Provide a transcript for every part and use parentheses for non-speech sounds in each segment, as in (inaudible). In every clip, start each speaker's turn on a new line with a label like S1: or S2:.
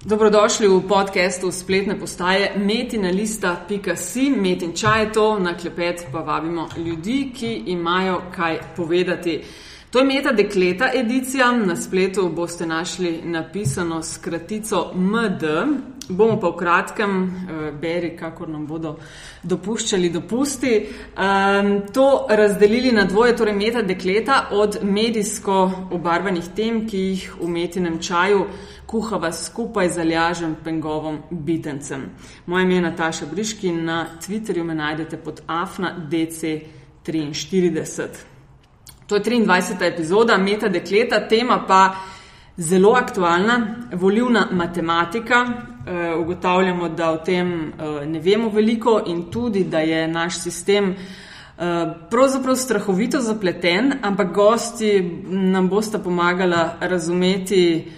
S1: Dobrodošli v podkastu spletne postaje metinalista.si, metin čaj to, na klepet pa vabimo ljudi, ki imajo kaj povedati. To je meta dekleta edicija, na spletu boste našli napisano s kratico MD, bomo pa v kratkem, uh, beri, kako nam bodo dopuščali dopusti, um, to razdelili na dvoje, torej meta dekleta od medijsko obarvanih tem, ki jih v metinem čaju kuhava skupaj z Aljažem Pengovom Bitencem. Moje ime je Nataša Briški na Twitterju me najdete pod afna.dc43. To je 23. epizoda Meta Dekleta, tema pa zelo aktualna, volivna matematika. E, ugotavljamo, da o tem e, ne vemo veliko in tudi, da je naš sistem e, pravzaprav strahovito zapleten, ampak gosti nam bosta pomagala razumeti,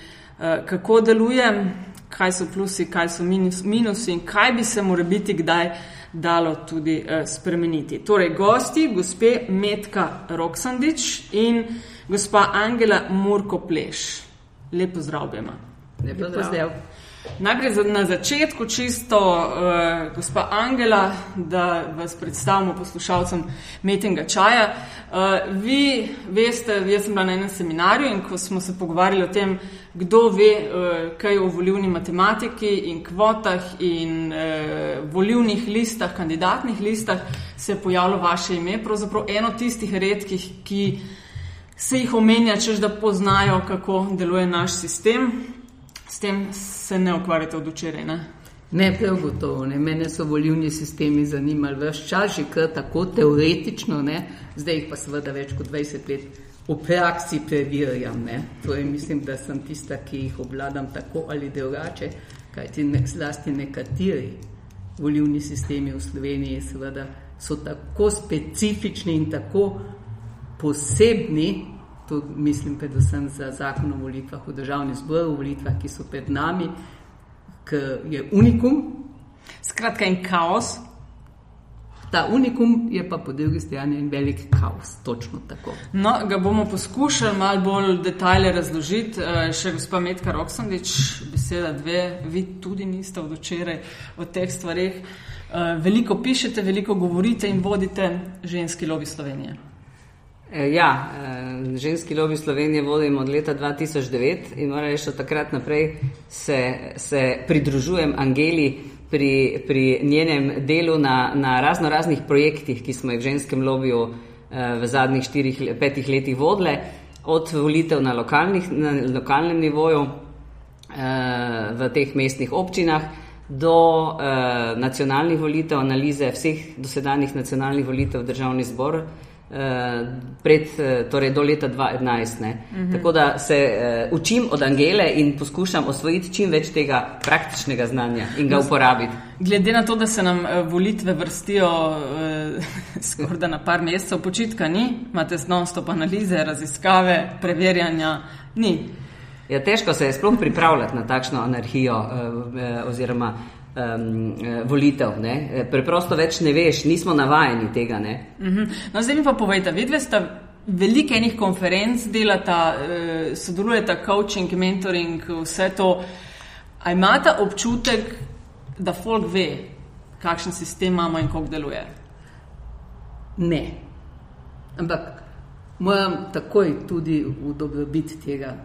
S1: Eh, kako deluje, kaj so plusi, kaj so minus, minusi in kaj bi se mora biti kdaj dalo tudi uh, spremeniti. Torej, gosti, gospe Metka Roksandič in gospa Angela Murko Pleš. Lepo zdrav, Bema.
S2: Lepo zdrav.
S1: Najprej za, na začetku čisto, uh, gospa Angela, da vas predstavimo poslušalcem Metinga čaja. Uh, vi veste, jaz sem bila na enem seminarju in ko smo se pogovarjali o tem, kdo ve uh, kaj o volivni matematiki in kvotah in uh, volivnih listah, kandidatnih listah, se je pojavilo vaše ime, pravzaprav eno tistih redkih, ki se jih omenja, čež da poznajo, kako deluje naš sistem. S tem se ne ukvarjate od včeraj. Ne,
S2: ne prav gotovo. Ne. Mene so volivni sistemi zanimali vse čas, že kar tako teoretično, ne. zdaj jih pa seveda več kot 20 let v praksi preverjam. Torej, mislim, da sem tista, ki jih obladam tako ali drugače, kajti ne, zlasti nekateri volivni sistemi v Sloveniji seveda, so tako specifični in tako posebni, to mislim predvsem za zakon o volitvah v državni zbor, o volitvah, ki so pred nami, ki je unikum.
S1: Skratka, en kaos.
S2: Ta unikum je pa po drugi strani en velik kaos, točno tako.
S1: No, ga bomo poskušali malo bolj detajle razložiti. Eh, še gospa Metka Roksandič, beseda dve, vi tudi niste od včeraj o teh stvarih. Eh, veliko pišete, veliko govorite in vodite ženski lobi Slovenije.
S3: Eh, ja, eh, ženski lobby Slovenije vodim od leta 2009 in moram reči, od takrat naprej se, se pridružujem Angeli pri, pri njenem delu na, na razno raznih projektih, ki smo jih v ženskem lobiju eh, v zadnjih štirih, petih letih vodile, od volitev na, lokalnih, na lokalnem nivoju v teh mestnih občinah do nacionalnih volitev, analize vseh dosedanjih nacionalnih volitev v državni zbor pred, torej do leta 2011. Uh -huh. Tako da se uh, učim od Angele in poskušam osvojiti čim več tega praktičnega znanja in ga uporabiti.
S1: Glede na to, da se nam volitve vrstijo (laughs) uh, skoraj na par mesecev, počitka ni, imate non-stop analize, raziskave, preverjanja, ni.
S3: Ja, težko se je sploh pripravljati na takšno anarhijo uh, oziroma um, volitev. Ne? Eh, preprosto več ne veš, nismo navajeni tega. Uh
S1: mhm. -huh. no, zdaj mi pa povejte, vidve ste veliko enih konferenc, delata, uh, sodelujete, coaching, mentoring, vse to. A imate občutek, da folk ve, kakšen sistem imamo in kako deluje?
S2: Ne. Ampak moram takoj tudi v dobrobit tega.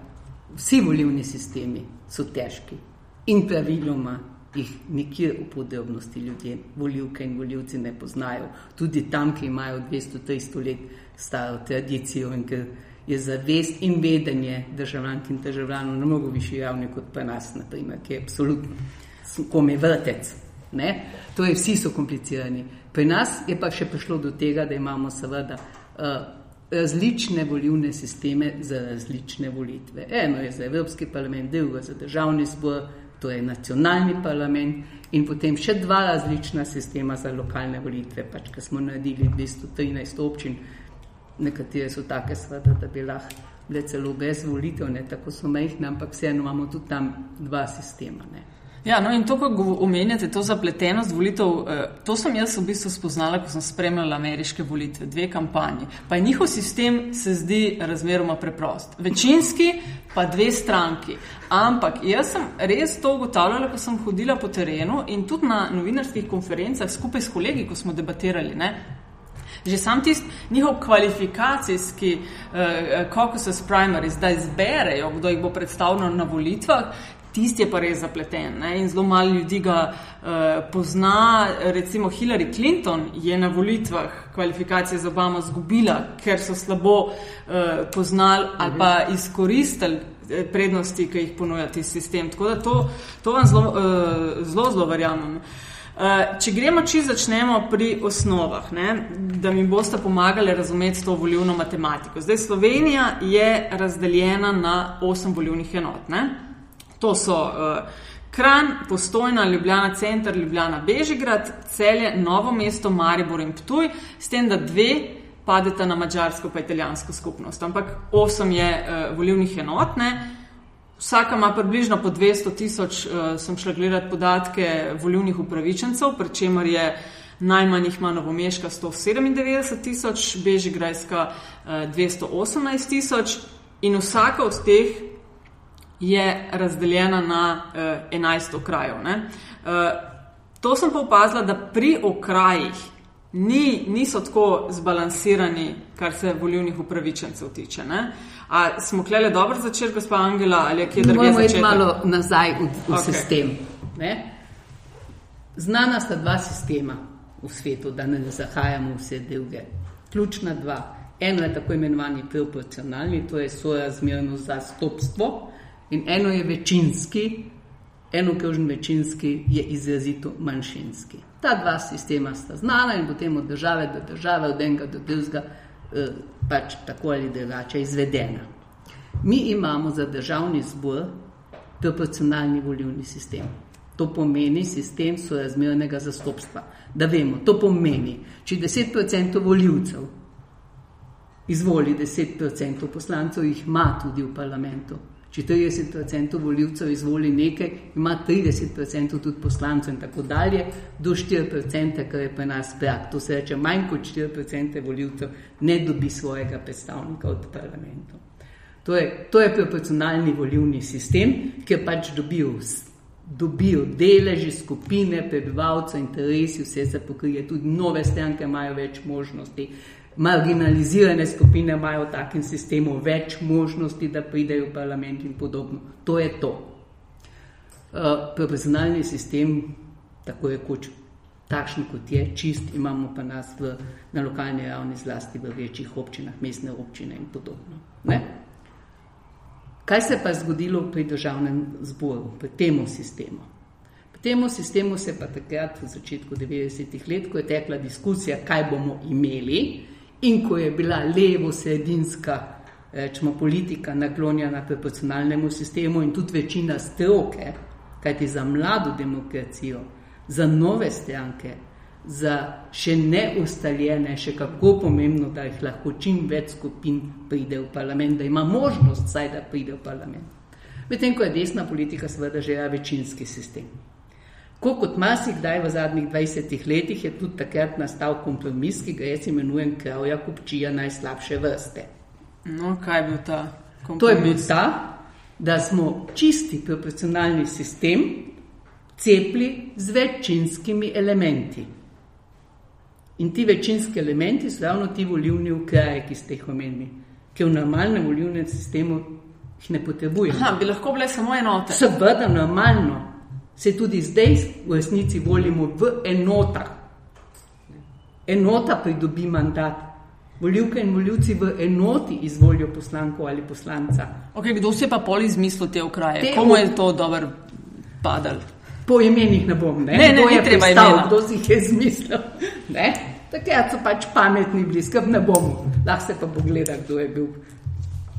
S2: Vsi volivni sistemi so težki in praviloma jih nikjer v podrobnosti ljudje, voljivke in voljivci ne poznajo. Tudi tam, ki imajo 200-300 let staro tradicijo in ker je zavest in vedenje državljank in državljanov na mnogo višji ravni kot pa nas, naprimer, ki je absolutno kome vrtec. Ne? Torej, vsi so komplicirani. Pri nas je pa še prišlo do tega, da imamo seveda uh, različne volivne sisteme za različne volitve. Eno je za Evropski parlament, drugo za državni zbor, to je nacionalni parlament in potem še dva različna sistema za lokalne volitve, pač, ki smo naredili 213 občin, nekatere so take sveda, da bi lahko bile celo brez volitev, ne tako so mehne, ampak vseeno imamo tudi tam dva sistema. Ne.
S1: Ja, no in to, ko omenjate, to zapletenost volitev, eh, to sem jaz v bistvu spoznala, ko sem spremljala ameriške volitve, dve kampanji. Pa je njihov sistem se zdi razmeroma preprost. Večinski, pa dve stranki. Ampak jaz sem res to ugotavljala, ko sem hodila po terenu in tudi na novinarskih konferencah skupaj s kolegi, ko smo debatirali. Ne? Že sam tisti njihov kvalifikacijski uh, caucus primaries, da izberejo, kdo jih bo predstavljal na volitvah, tisti je pa res zapleten. Ne? In zelo malo ljudi ga uh, pozna. Recimo Hillary Clinton je na volitvah kvalifikacije za Obama zgubila, ker so slabo uh, poznali ali pa izkoristili eh, prednosti, ki jih ponuja ti sistem. Tako da to, to vam zelo, uh, zelo, zelo verjamem. Uh, če gremo, če začnemo pri osnovah, ne, da mi boste pomagali razumeti to volivno matematiko. Zdaj, Slovenija je razdeljena na osem volivnih enot. Ne. To so uh, Kran, Postojna, Ljubljana, Center, Ljubljana, Bežigrad, Celje, Novo mesto, Maribor in Ptuj, s tem, da dve padeta na mačarsko pa italijansko skupnost. Ampak osem je uh, volivnih enot. Ne. Vsaka ima približno po 200 tisoč, uh, sem šla gledati podatke volivnih upravičencev, pri čemer je najmanj jih ima Novomeška 197 tisoč, Bežigrajska uh, 218 tisoč in vsaka od teh je razdeljena na uh, 11 okrajev. Uh, to sem pa opazila, da pri okrajih ni, niso tako zbalansirani, kar se volivnih upravičencev tiče. Ne? A smo klele dobro začeli, gospa Angela, ali je kje drugje
S2: Moramo iti malo nazaj v, v okay. sistem. Ne? Znana sta dva sistema v svetu, da ne zahajamo vse druge. Ključna dva. Eno je tako imenovani proporcionalni, to je sorazmerno zastopstvo, in eno je večinski, eno krožen večinski je izrazito manjšinski. Ta dva sistema sta znana in potem od države do države, od enega do drugega, eh, pač tako ali drugače izvedena. Mi imamo za državni zbor proporcionalni volivni sistem. To pomeni sistem sorazmernega zastopstva. Da vemo, to pomeni, če 10% voljivcev izvoli 10% poslancev, jih ima tudi v parlamentu. Če 30% voljivcev izvoli nekaj, ima 30% tudi poslancev in tako dalje, do 4%, kar je pri nas prak. To se reče, manj kot 4% voljivcev ne dobi svojega predstavnika od parlamentu. To je, to je proporcionalni volivni sistem, kjer pač dobijo, vs- dobijo deleži, skupine, prebivalcev, interesi, vse se pokrije, tudi nove stranke imajo več možnosti. Marginalizirane skupine imajo v takem sistemu več možnosti, da pridejo v parlament in podobno. To je to. Uh, proporcionalni sistem, tako je kot takšen, kot je, čist, imamo pa nas v, na lokalni ravni, zlasti v večjih občinah, mestne občine in podobno. Ne? Kaj se pa je zgodilo pri državnem zboru, pri tem sistemu? Pri tem sistemu se je pa takrat, v začetku 90-ih let, ko je tekla diskusija, kaj bomo imeli, in ko je bila levo-sredinska rečemo, politika naklonjena proporcionalnemu sistemu in tudi večina stroke, kajti za mlado demokracijo, za nove stranke, za še neustaljene, še kako pomembno, da jih lahko čim več skupin pride v parlament, da ima možnost vsaj, da pride v parlament. Medtem ko je desna politika seveda želela večinski sistem. Ko kot marsikdaj v zadnjih 20 letih je tudi takrat nastal kompromis, ki ga jaz imenujem kravja kupčija najslabše vrste.
S1: No, kaj je bil ta kompromis?
S2: To je bil ta, da smo čisti proporcionalni sistem cepli z večinskimi elementi. In ti večinski elementi so ravno ti volivni okraji, ki ste jih omenili, ki v normalnem volivnem sistemu jih ne potrebujemo.
S1: Aha, bi lahko bile samo enote.
S2: Seveda, normalno. Se tudi zdaj v resnici volimo v enotah. Enota pridobi mandat. Volivke in voljivci v enoti izvolijo poslanko ali poslanca.
S1: Okay, kdo se pa pol izmislil te okraje?
S2: Te
S1: Komu je to dobro padalo?
S2: Po imenih ne bom, ne,
S1: Ne, ne,
S2: Kdo
S1: ni
S2: je
S1: treba imena.
S2: Kdo si jih je izmislil? (laughs) Ne? Takrat so pač pametni bili, skrb ne bom. Lahko se pa pogleda, kdo je bil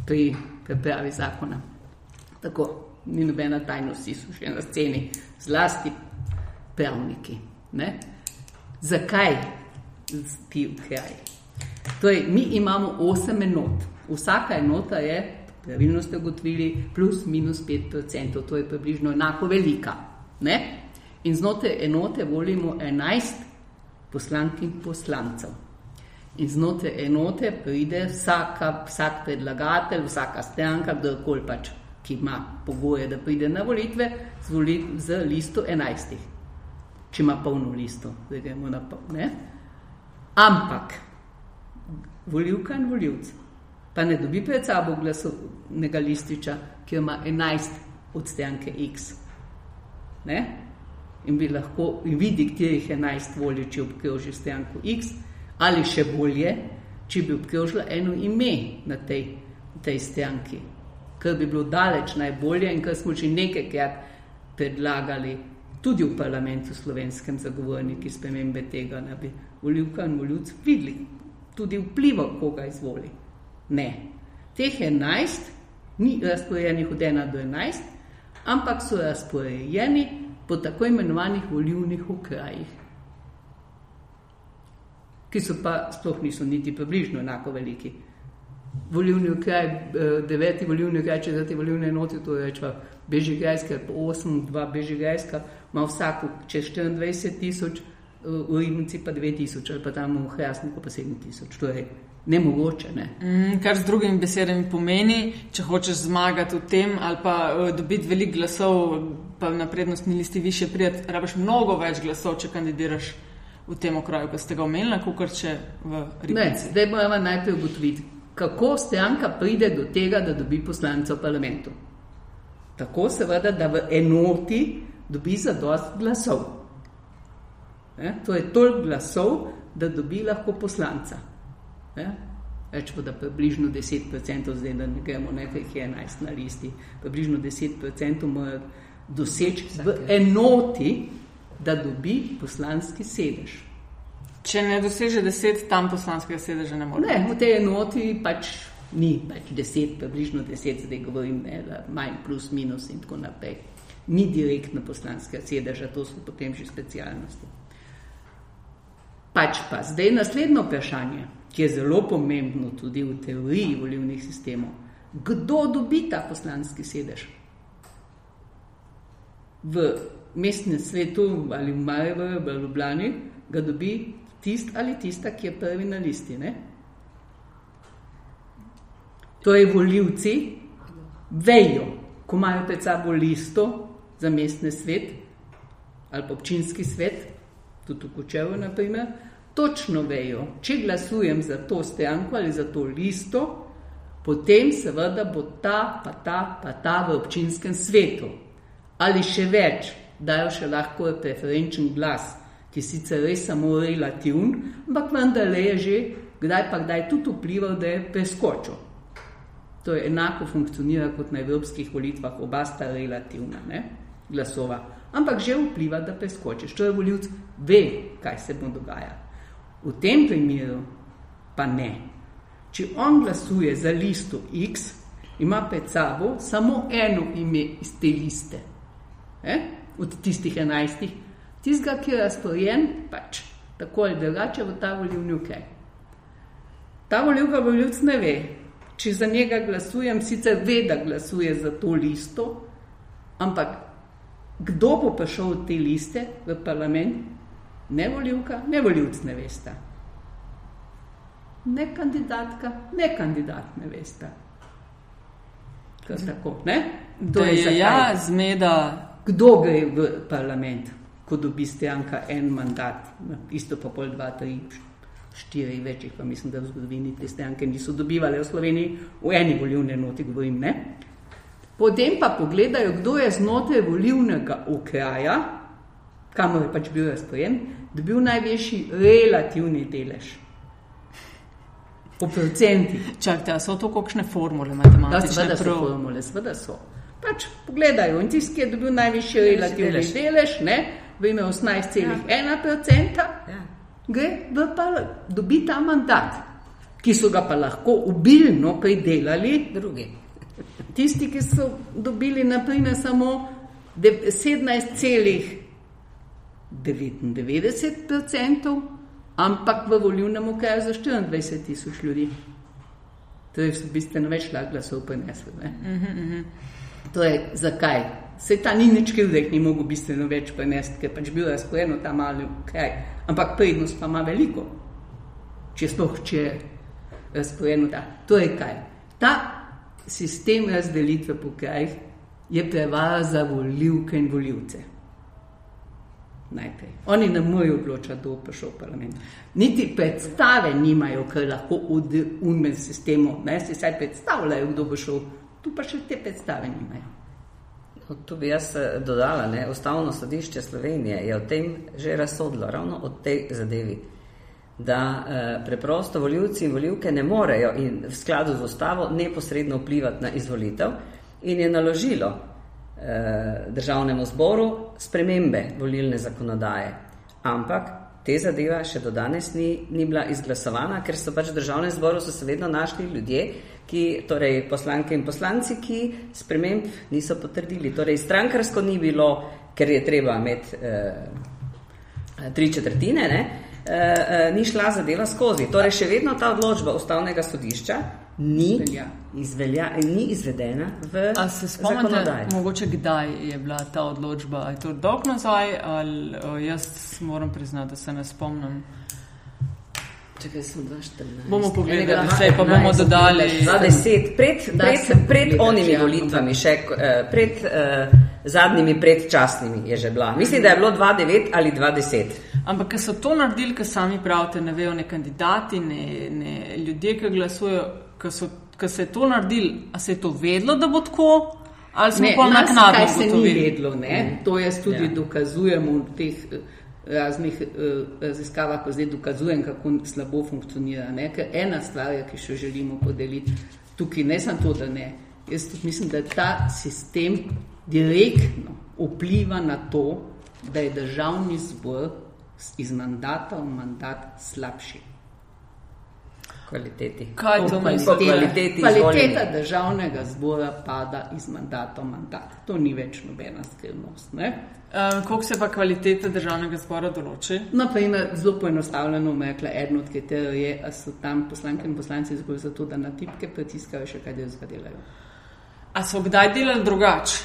S2: pri pripravi zakona. Tako, ni nobena tajnost, vsi so še na sceni, zlasti pravniki. Ne? Zakaj ti okraji? Torej, mi imamo osem enot. Vsaka enota je, pravilno ste ugotovili, plus minus 5%, to je približno enako velika. Ne? In znotraj enote volimo 11 poslank in poslancev. In znotraj enote pride vsaka, vsak predlagatelj, vsaka stranka, kdorkoli pač, ki ima pogoje, da pride na volitve, z, voli, z listo 11. Če ima polno listo, da gremo na polno. Ampak volivka in voljivc pa ne dobi pred sabo glasovnega lističa, ki ima 11 od stranke X. Ne? In bi lahko in vidi, katerih 11 voli, če obkroži stranko X, ali še bolje, če bi obkrožila eno ime na tej, tej stranki, kar bi bilo daleč najbolje in kar smo že nekajkrat predlagali tudi v parlamentu slovenskem zagovorniki spremembe tega, da bi volivka in voljivci videli tudi vpliva, koga izvoli. Ne. Teh 11 ni razporejenih od 1 do 11, ampak so razporejeni po tako imenovanih volivnih okrajih, ki so pa sploh niso niti približno enako veliki. Volivni okraj, eh, deveti volivni okraj, četrti volivni enoti, to je rečva Bežigrajska, po 8, 2 Bežigrajska, ima vsak čez 24 tisoč, v Ribnici pa 9 tisoč, ali pa tam v Hrasniku pa 7 tisoč. Nemogoče. Ne?
S1: Mm, kar z drugimi besedami pomeni, če hočeš zmagati v tem ali pa uh, dobiti veliko glasov, pa na prednostni listi više prijeti, rabiš mnogo več glasov, če kandidiraš v tem okraju, kot ste ga omenili, kot če v Ribnici.
S2: Ne, zdaj moramo najprej ugotoviti, kako stranka pride do tega, da dobi poslance v parlamentu. Tako seveda, da v enoti dobi zadost glasov. Ne? To je toliko glasov, da dobi lahko poslanca. Več kot približno 10%, zdaj da ne gremo nekaj, ki je 11 na listi, približno 10% mora doseči v enoti, da dobi poslanski sedež.
S1: Če ne doseže 10, tam poslanskega sedeža ne more.
S2: Ne, v tej enoti pač ni pač 10, približno 10, zdaj govorim, ne, manj plus minus in tako naprej. Ni direktno poslanskega sedeža, to so potem že specialnosti. Pač pa zdaj naslednjo vprašanje ki je zelo pomembno tudi v teoriji volivnih sistemov. Kdo dobi ta poslanski sedež? V mestnem svetu ali v Mariboru ali v Ljubljani ga dobi tist ali tista, ki je prvi na listi. Ne? Torej, volivci vejo, ko imajo pred sabo listo za mestni svet ali občinski svet, tudi v Kočevu, naprimer, točno vejo, če glasujem za to stranko ali za to listo, potem seveda bo ta, pa ta, pa ta v občinskem svetu. Ali še več, dajo še lahko preferenčen glas, ki sicer res samo relativen, ampak vendar je že kdaj pa kdaj tudi vplival, da je preskočil. To je enako funkcionira kot na evropskih volitvah, oba sta relativna ne? glasova. Ampak že vpliva, da preskočiš. To je voljivc, ve, kaj se bo dogajalo. V tem primeru pa ne. Če on glasuje za listo X, ima pred sabo samo eno ime iz te liste, eh? od tistih enajstih, tistega, ki je razporejen, pač tako ali drugače v ta volivni ukrep. Ta volivka voljivc ne ve, če za njega glasujem, sicer ve, da glasuje za to listo, ampak kdo bo prišel od te liste v parlament, ne voljivka, ne voljivc ne veste. Ne kandidatka, ne kandidat ne veste. Tako, ne?
S1: Kdo je, je ja, zmeda?
S2: Kdo gre v parlament, ko dobi stranka en mandat, isto pa pol dva, tri, štiri večjih, pa mislim, da v zgodovini te stranke niso dobivali v Sloveniji, v eni volivni noti govorim, ne? Potem pa pogledajo, kdo je znotraj volivnega okraja, kamor je pač bil razpojen, dobil največji relativni delež. Po procentih.
S1: Čakajte, so to kakšne formule matematične?
S2: Da, seveda so formule, seveda so. Pač pogledajo in tisti, ki je dobil najvišji relativni delež, delež ne, v ime 18,1%, ja. gre v pa dobi ta mandat, ki so ga pa lahko ubilno pridelali drugi. Tisti, ki so dobili naprimer samo 17,1%. 99%, ampak v volivnem okraju za 24 tisoč ljudi. To je bistveno več glasov preneslo. Uh -huh, uh -huh. Torej, zakaj? Se ta ni nič kriv, da jih ni mogel bistveno več prenesti, ker pač bil razporejen ta mali kraj. Ampak prednost pa ima veliko, če sploh če je razporejen ta. To je kaj? Ta sistem razdelitve po krajih je prevara za volivke in voljivce. Najprej. Oni ne morejo odločati, kdo bo prišel v parlament. Niti predstave nimajo, ker lahko v umen sistemu, ne si saj predstavljajo, kdo bo šel, tu pa še te predstave nimajo.
S3: No, tu bi jaz eh, dodala, da Ustavno sodišče Slovenije je o tem že razsodilo, ravno o tej zadevi, da eh, preprosto voljivci in voljivke ne morejo in v skladu z ustavo neposredno vplivati na izvolitev in je naložilo eh, državnemu zboru spremembe volilne zakonodaje. Ampak te zadeva še do danes ni, ni bila izglasovana, ker so pač v državnem zboru so se vedno našli ljudje, ki, torej poslanke in poslanci, ki sprememb niso potrdili. Torej, strankarsko ni bilo, ker je treba imeti eh, tri četrtine, ne, eh, eh, ni šla zadeva skozi. Torej, še vedno ta odločba ustavnega sodišča ni, izvelja, ni izvedena v zakonodaji.
S1: Mogoče kdaj je bila ta odločba? Je to dolg nazaj ali o, jaz moram priznati, da se ne spomnim.
S3: Čekaj, sem 214.
S1: Bomo pogledali, vse pa bomo dodali.
S3: 20, pred, pred, pred onimi volitvami, še eh, pred uh, zadnjimi predčasnimi je že bila. Mislim, da je bilo 2-9 ali 2-10.
S1: Ampak, ker so to naredili, ker sami pravite, ne vejo ne kandidati, ne, ne ljudje, ki glasujejo, ker se je to naredili, a se je to vedlo, da bo tako? Ali smo pa naknadno
S2: to vedeli? Mm. To jaz tudi ja. dokazujem v teh raznih uh, raziskavah, ko zdaj dokazujem, kako slabo funkcionira. Ne? Ker ena stvar ki še želimo podeliti tukaj, ne samo to, da ne. Jaz tudi mislim, da ta sistem direktno vpliva na to, da je državni zbor iz mandata v mandat slabši.
S3: Kvaliteti.
S1: Kaj to
S2: pomeni? Kvaliteti Kvaliteta državnega zbora pada iz mandata v mandat. To ni več nobena skrivnost.
S1: Um, Kako se pa kvaliteta državnega zbora določi?
S2: No, pa ima zelo poenostavljeno rekla, eden od kriterijev je, da so tam poslanke in poslanci zgolj zato, da na tipke pritiskajo še kaj drugega delajo.
S1: A so kdaj delali drugače?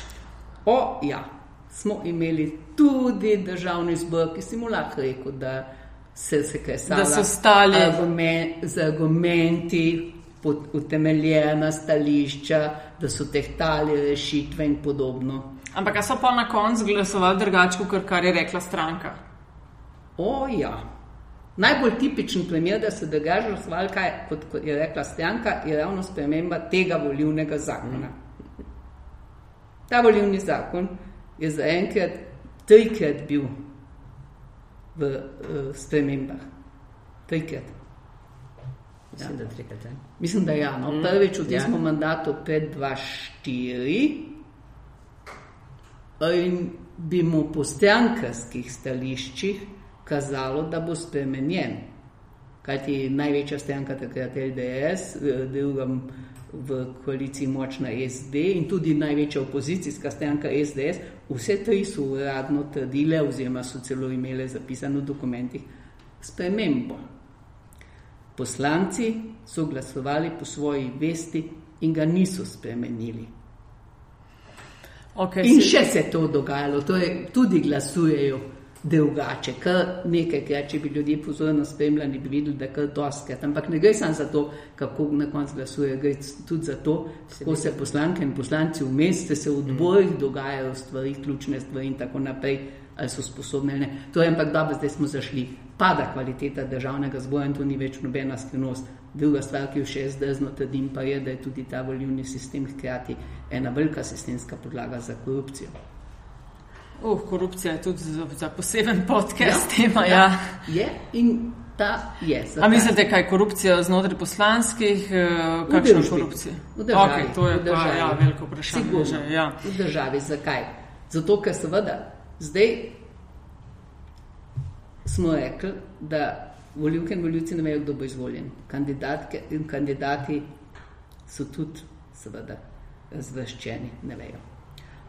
S2: O, ja, smo imeli tudi državni zbor, ki si mu lahko rekel, da je kaj stalo.
S1: Da so stali
S2: argument, z argumenti, utemeljena stališča, da so tehtali rešitve in podobno.
S1: Ampak so pa na koncu glasovali drugače, kot kar je rekla stranka.
S2: O, ja. Najbolj tipičen primer, da se dogaja glasovali, kot, kot je rekla stranka, je ravno sprememba tega volivnega zakona. Ta volivni zakon je zaenkrat trikrat bil v uh, spremembah. Trikrat.
S3: Mislim, ja. da trikrat.
S2: Mislim, da ja. No. Prvič v tem ja. mandatu pred 2-4 in bi mu po strankarskih stališčih kazalo, da bo spremenjen. Kajti največja stranka takrat je LDS, druga v koaliciji močna SD in tudi največja opozicijska stranka SDS, vse tri so uradno trdile oziroma so celo imele zapisano v dokumentih spremembo. Poslanci so glasovali po svoji vesti in ga niso spremenili.
S1: Okay,
S2: in še se je to dogajalo, to je, tudi glasujejo drugače. Kar nekaj, kar če bi ljudje pozorno spremljali, bi videli, da je kar doskrat. Ampak ne gre samo za to, kako na koncu glasujejo, gre tudi za to, kako se poslanke in poslanci vmes, se v odborih dogajajo stvari, ključne stvari in tako naprej, ali so sposobni ali ne. To je ampak dobro, zdaj smo zašli. Pada kvaliteta državnega zboja in to ni več nobena skrivnost. Druga stvar, ki jo še zdaj znamo trdim, pa je, da je tudi ta volivni sistem hkrati ena velika sistemska podlaga za korupcijo.
S1: Uh, korupcija je tudi za, za poseben podcast. Ja, tema, ja. Ja.
S2: Je in ta je.
S1: A mislite, kaj je korupcija znotraj poslanskih? Uh, kakšna je korupcija?
S2: V državi.
S1: Okay, to je pa ja, veliko vprašanje.
S2: Sigurno, ja. V državi. Zakaj? Zato, ker seveda zdaj smo rekli, da volivke in voljivci ne vejo, kdo bo izvoljen. Kandidatke in kandidati so tudi, seveda, razvrščeni, ne vejo.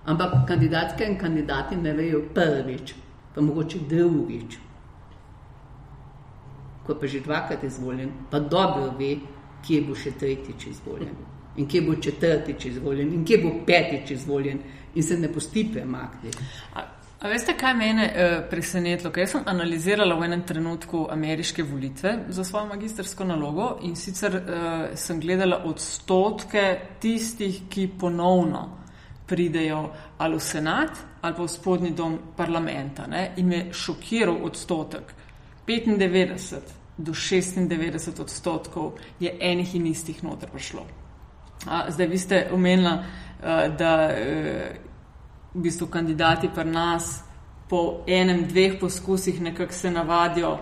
S2: Ampak kandidatke in kandidati ne vejo prvič, pa mogoče drugič. Ko pa že dvakrat izvoljen, pa dobro ve, kje bo še tretjič izvoljen. in kje bo četrtič izvoljen, in kje bo petič izvoljen, in se ne pusti premakniti.
S1: A veste, kaj mene uh, presenetilo? Ker sem analizirala v enem trenutku ameriške volitve za svojo magistrsko nalogo in sicer uh, sem gledala odstotke tistih, ki ponovno pridejo ali v senat ali pa v spodnji dom parlamenta. Ne? In me šokiral odstotek. 95 do 96 odstotkov je enih in istih noter prišlo. A, zdaj, vi ste omenili, da. Uh, v bistvu kandidati pri nas po enem, dveh poskusih nekako se navadijo,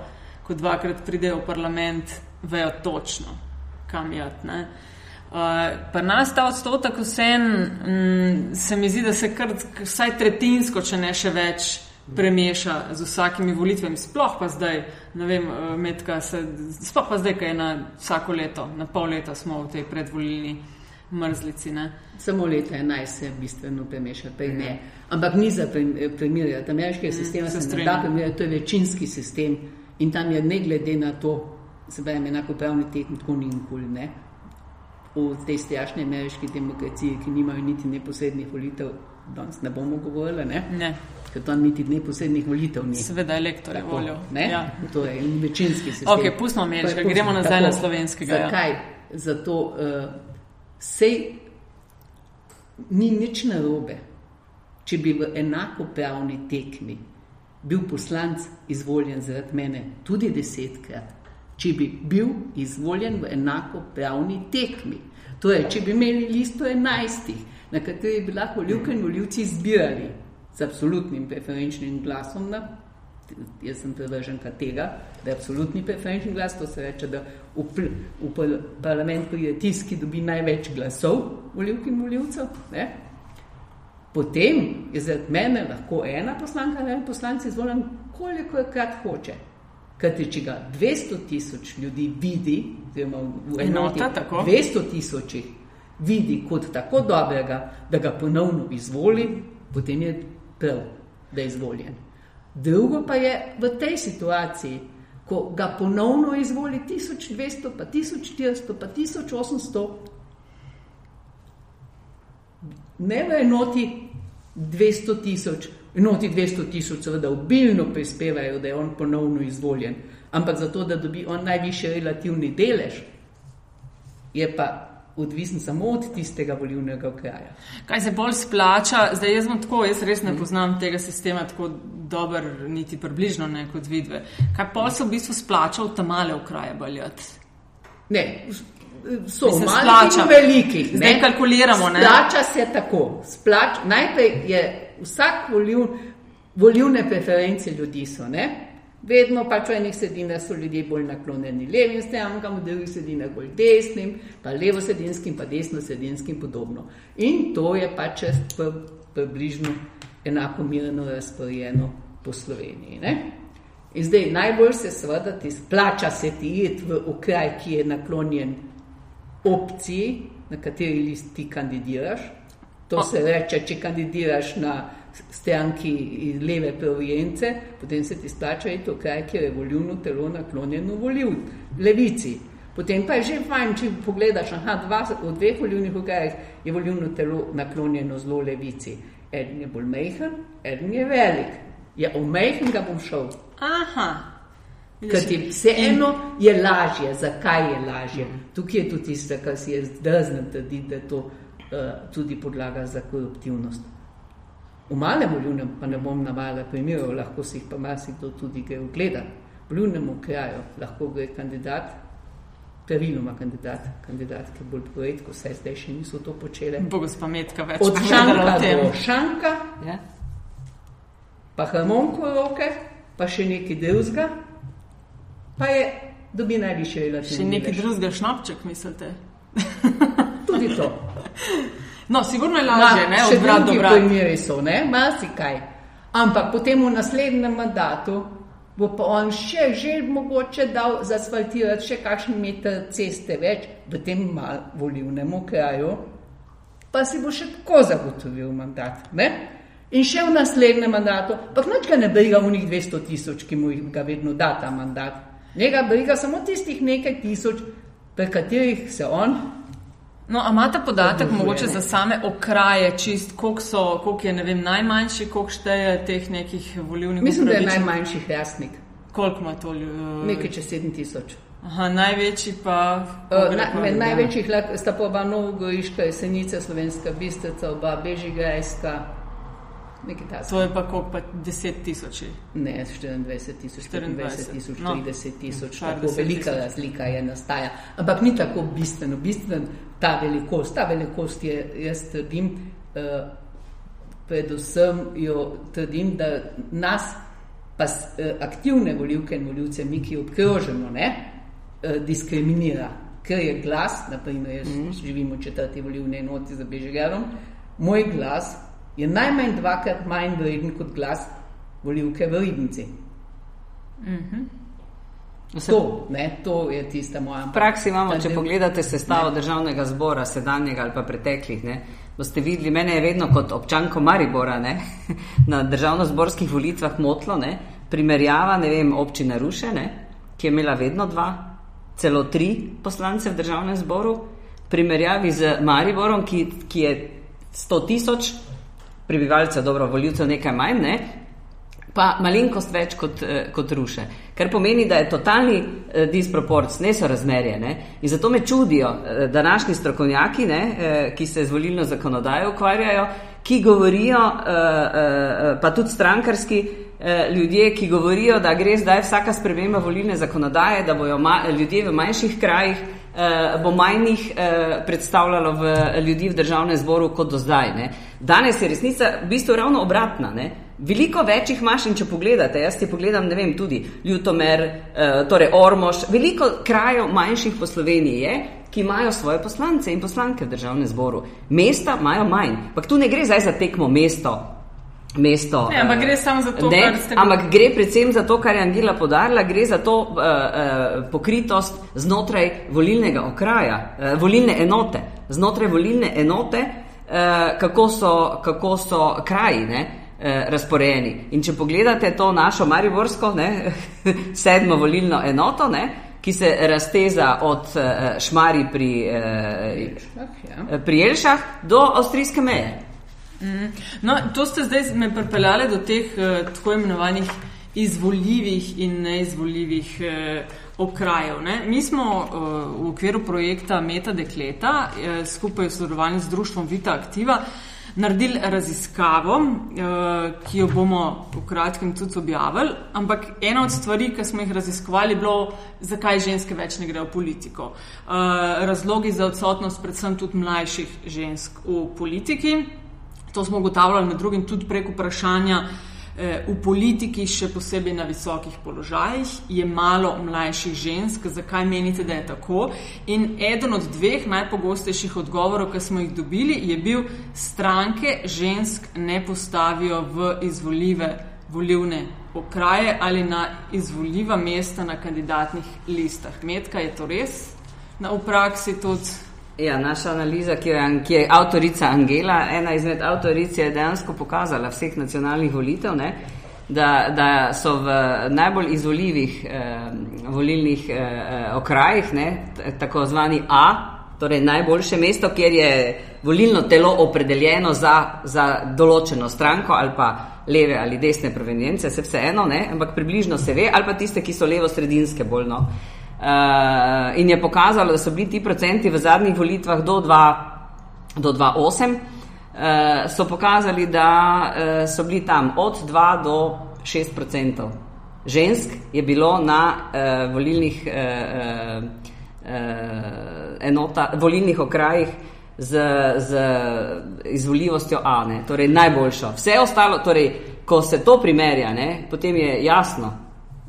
S1: ko dvakrat pridejo v parlament, vejo točno, kam je. Uh, pri nas ta odstotek vsem mm, se mi zdi, da se kar vsaj tretjinsko, če ne še več, premeša z vsakimi volitvami, sploh pa zdaj, ne vem, uh, metka se, sploh pa zdaj, kaj je na vsako leto, na pol leta smo v tej predvolilni mrzlici. Ne?
S2: Samo leta 11 se bistveno premeša, pa ne. Ampak ni za primerjati. Ameriški mm, sistem se ne da primerjati, to je večinski sistem in tam je ne glede na to, se pravi, enako pravni tehnik, tako ni nikoli ne. V tej strašni ameriški demokraciji, ki nimajo niti neposrednih volitev, danes ne bomo govorili, ne?
S1: Ne.
S2: Ker tam niti neposrednih volitev ni.
S1: Seveda, elektor je voljo.
S2: Ja. To je večinski sistem.
S1: Ok, pustimo ameriškega, gremo nazaj tako, na slovenskega.
S2: Ja. Zakaj? Ja. Zato, uh, Sej ni nič narobe, če bi v enako pravni tekmi bil poslanc izvoljen zaradi mene tudi desetkrat, če bi bil izvoljen v enako pravni tekmi. Torej, če bi imeli listo enajstih, na kateri bi lahko ljubke in voljivci zbirali z absolutnim preferenčnim glasom na jaz sem privrženka tega, da je absolutni preferenčni glas, to se reče, da v, v parlament pride tisti, ki dobi največ glasov voljivk in voljivcev. Potem je za mene lahko ena poslanka ali en poslanec izvoljen, koliko je krat hoče. Ker če ga 200 tisoč ljudi vidi, oziroma v enoti 200 tisočih vidi kot tako dobrega, da ga ponovno izvoli, potem je prav, da je izvoljen. Drugo pa je v tej situaciji, ko ga ponovno izvoli 1200, pa 1400, pa 1800, ne v enoti 200 tisoč, enoti 200 tisoč, seveda obilno prispevajo, da je on ponovno izvoljen, ampak zato, da dobi on najvišji relativni delež, je pa odvisen samo od tistega volivnega okraja.
S1: Kaj se bolj splača? Zdaj, jaz, tako, jaz res ne poznam tega sistema tako dobro, niti približno ne kot vidve. Kaj pa se v bistvu splača v tam male okraje baljati?
S2: Ne. So malo veliki.
S1: Zdaj ne? kalkuliramo.
S2: Ne? Splača se tako. Splač, najprej je vsak voljiv, volivne preference ljudi so. Ne? Vedno pač v enih sedinah so ljudje bolj naklonjeni levim strankam, v drugih sedinah bolj desnim, pa levo sedinskim, pa desno sedinskim podobno. In to je pač približno enako mirno razporejeno po Sloveniji. Ne? In zdaj najbolj se seveda ti splača se ti iti v okraj, ki je naklonjen opciji, na kateri list ti kandidiraš. To se reče, če kandidiraš na stranki iz leve provijence, potem se ti splača iti v kraj, kjer je volilno telo naklonjeno volil, levici. Potem pa je že fajn, če pogledaš, aha, dva, v dveh volilnih okrajih je volilno telo naklonjeno zelo levici. Eden je bolj mehen, eden je velik. Ja, v mehen ga bom šel.
S1: Aha.
S2: Vseeno je lažje. Zakaj je lažje? Tukaj je tudi tisto, kar si je zdrzno trditi, da je to uh, tudi podlaga za koruptivnost. V malem volivnem, pa ne bom navajala primerov, lahko si jih pa marsikdo tudi gre ogledati. V volivnem kraju lahko gre kandidat, praviloma kandidat, kandidat, ki je bolj projekt, ko se zdaj še niso to počele.
S1: Bogo spametka več.
S2: Od šanka do šanka, ja. pa harmonko roke, pa še neki druzga, pa je dobi najviše relativno.
S1: Še neki druzga šnapček, mislite? (laughs)
S2: tudi to.
S1: No, sigurno je lažje, ne,
S2: od brat do brat. Primeri so, ne, marsikaj. Ampak potem v naslednjem mandatu bo pa on še že mogoče dal zasfaltirati še kakšen meter ceste več v tem mal volivnem kraju, pa si bo še tako zagotovil mandat, ne? In še v naslednjem mandatu, pa nič ga ne briga v njih 200 tisoč, ki mu ga vedno da ta mandat. Njega briga samo tistih nekaj tisoč, pri katerih se on
S1: No, a imate podatek mogoče za same okraje, čist, koliko, so, koliko je vem, najmanjši, koliko šteje teh nekih volivnih
S2: Mislim, da je najmanjši hrastnik,
S1: Koliko ima to ljudi?
S2: nekaj čez 7000.
S1: Aha, največji pa.
S2: Uh, na, med največjih sta pa oba Novogoriška, Jesenica, Slovenska Bistrica, oba Bežigrajska, nekaj tasga.
S1: To je pa koliko, pa 10 tisoč.
S2: Ne, 24 tisoč, 25 tisoč,
S1: No.
S2: 30 tisoč,
S1: Kar
S2: tako
S1: 10
S2: velika
S1: tisoč.
S2: razlika je nastaja. Ampak ni tako bistveno, bistven ta velikost. Ta velikost je, jaz trdim, uh, predvsem jo trdim, da nas, pa uh, aktivne voljivke in voljivce, mi, ki obkrožimo, ne, uh, diskriminira. Ker je glas, naprimer, jaz mm. živim v četrti volivni enoti za Bežigradom, moj glas je najmanj dvakrat manj vreden kot glas volivke v Ribnici. To, ne, to je tista moja.
S3: V praksi imamo, če
S2: del-
S3: pogledate sestavo državnega zbora, sedanjega ali pa preteklih, ne, boste videli, mene je vedno kot občanko Maribora ne, (laughs) na državno-zborskih volitvah motlo, ne, primerjava, ne vem, občine Ruše, ne, ki je imela vedno dva, celo tri poslance v državnem zboru, primerjavi z Mariborom, ki, ki je 100 tisoč prebivalcev, dobro, voljivcev nekaj manj, ne, pa malenkost več kot, eh, kot ruše. Kar pomeni, da je totalni eh, disproporc, nesorazmerje. Ne? In zato me čudijo eh, današnji strokovnjaki, ne, ki se z volilno zakonodajo ukvarjajo, ki govorijo, pa tudi strankarski ljudje, ki govorijo, da gre zdaj vsaka sprememba volilne zakonodaje, da bojo ma, ljudje v manjših krajih eh, bo manj jih eh, predstavljalo v ljudi v državnem zboru kot do zdaj. Ne. Danes je resnica v bistvu ravno obratna. Ne. Veliko večjih mašin, če pogledate, jaz ti pogledam, ne vem, tudi Ljutomer, eh, torej Ormož, veliko krajev manjših po Sloveniji je, ki imajo svoje poslance in poslanke v državnem zboru. Mesta imajo manj. Ampak tu ne gre zdaj za tekmo mesto. Mesto,
S1: Ne, ampak
S3: eh,
S1: gre samo za to,
S3: ne,
S1: kar ste
S3: Ampak gre predvsem za to, kar je Angela podarila, gre za to uh, uh, pokritost znotraj volilnega okraja, uh, volilne enote. Znotraj volilne enote, uh, kako, so, kako so kraji ne, razporejeni. In če pogledate to našo Mariborsko, ne, (laughs) sedmo volilno enoto, ne, ki se razteza od Šmari pri,
S2: Ah, ja.
S3: pri Jelšah do avstrijske meje.
S1: No, to ste zdaj me pripeljali do teh uh, tako imenovanih izvoljivih in neizvoljivih uh, okrajev. Ne? Mi smo uh, v okviru projekta Meta Dekleta uh, skupaj v sodelovanju z društvom Vita Aktiva naredili raziskavo, uh, ki jo bomo v kratkem tudi objavili. Ampak ena od stvari, ki smo jih raziskovali, je bilo, zakaj ženske več ne grejo v politiko. Uh, razlogi za odsotnost, predvsem tudi mlajših žensk v politiki. To smo ugotavljali med drugim tudi prek vprašanja eh, v politiki, še posebej na visokih položajih, je malo mlajših žensk. Zakaj menite, da je tako? In eden od dveh najpogostejših odgovorov, ki smo jih dobili, je bil, stranke žensk ne postavijo v izvoljive volivne okraje ali na izvoljiva mesta na kandidatnih listah. Metka je to res? V praksi tudi.
S3: Ja, naša analiza, ki je, ki je avtorica Angela, ena izmed avtoric je dejansko pokazala vseh nacionalnih volitev, ne, da, da so v najbolj izvoljivih eh, volilnih eh, okrajih, ne, tako zvani A, torej najboljše mesto, kjer je volilno telo opredeljeno za, za določeno stranko ali pa leve ali desne provenience, se vseeno, ne, ampak približno se ve, ali pa tiste, ki so levo-sredinske bolj. No. Uh, in je pokazalo, da so bili ti procenti v zadnjih volitvah do 2 do 2,8, uh, so pokazali, da uh, so bili tam od 2 do 6 procentov. Žensk je bilo na uh, volilnih, uh, uh, enota, volilnih okrajih z, z izvoljivostjo A, ne, torej najboljšo. Vse ostalo, torej, ko se to primerja, ne, potem je jasno,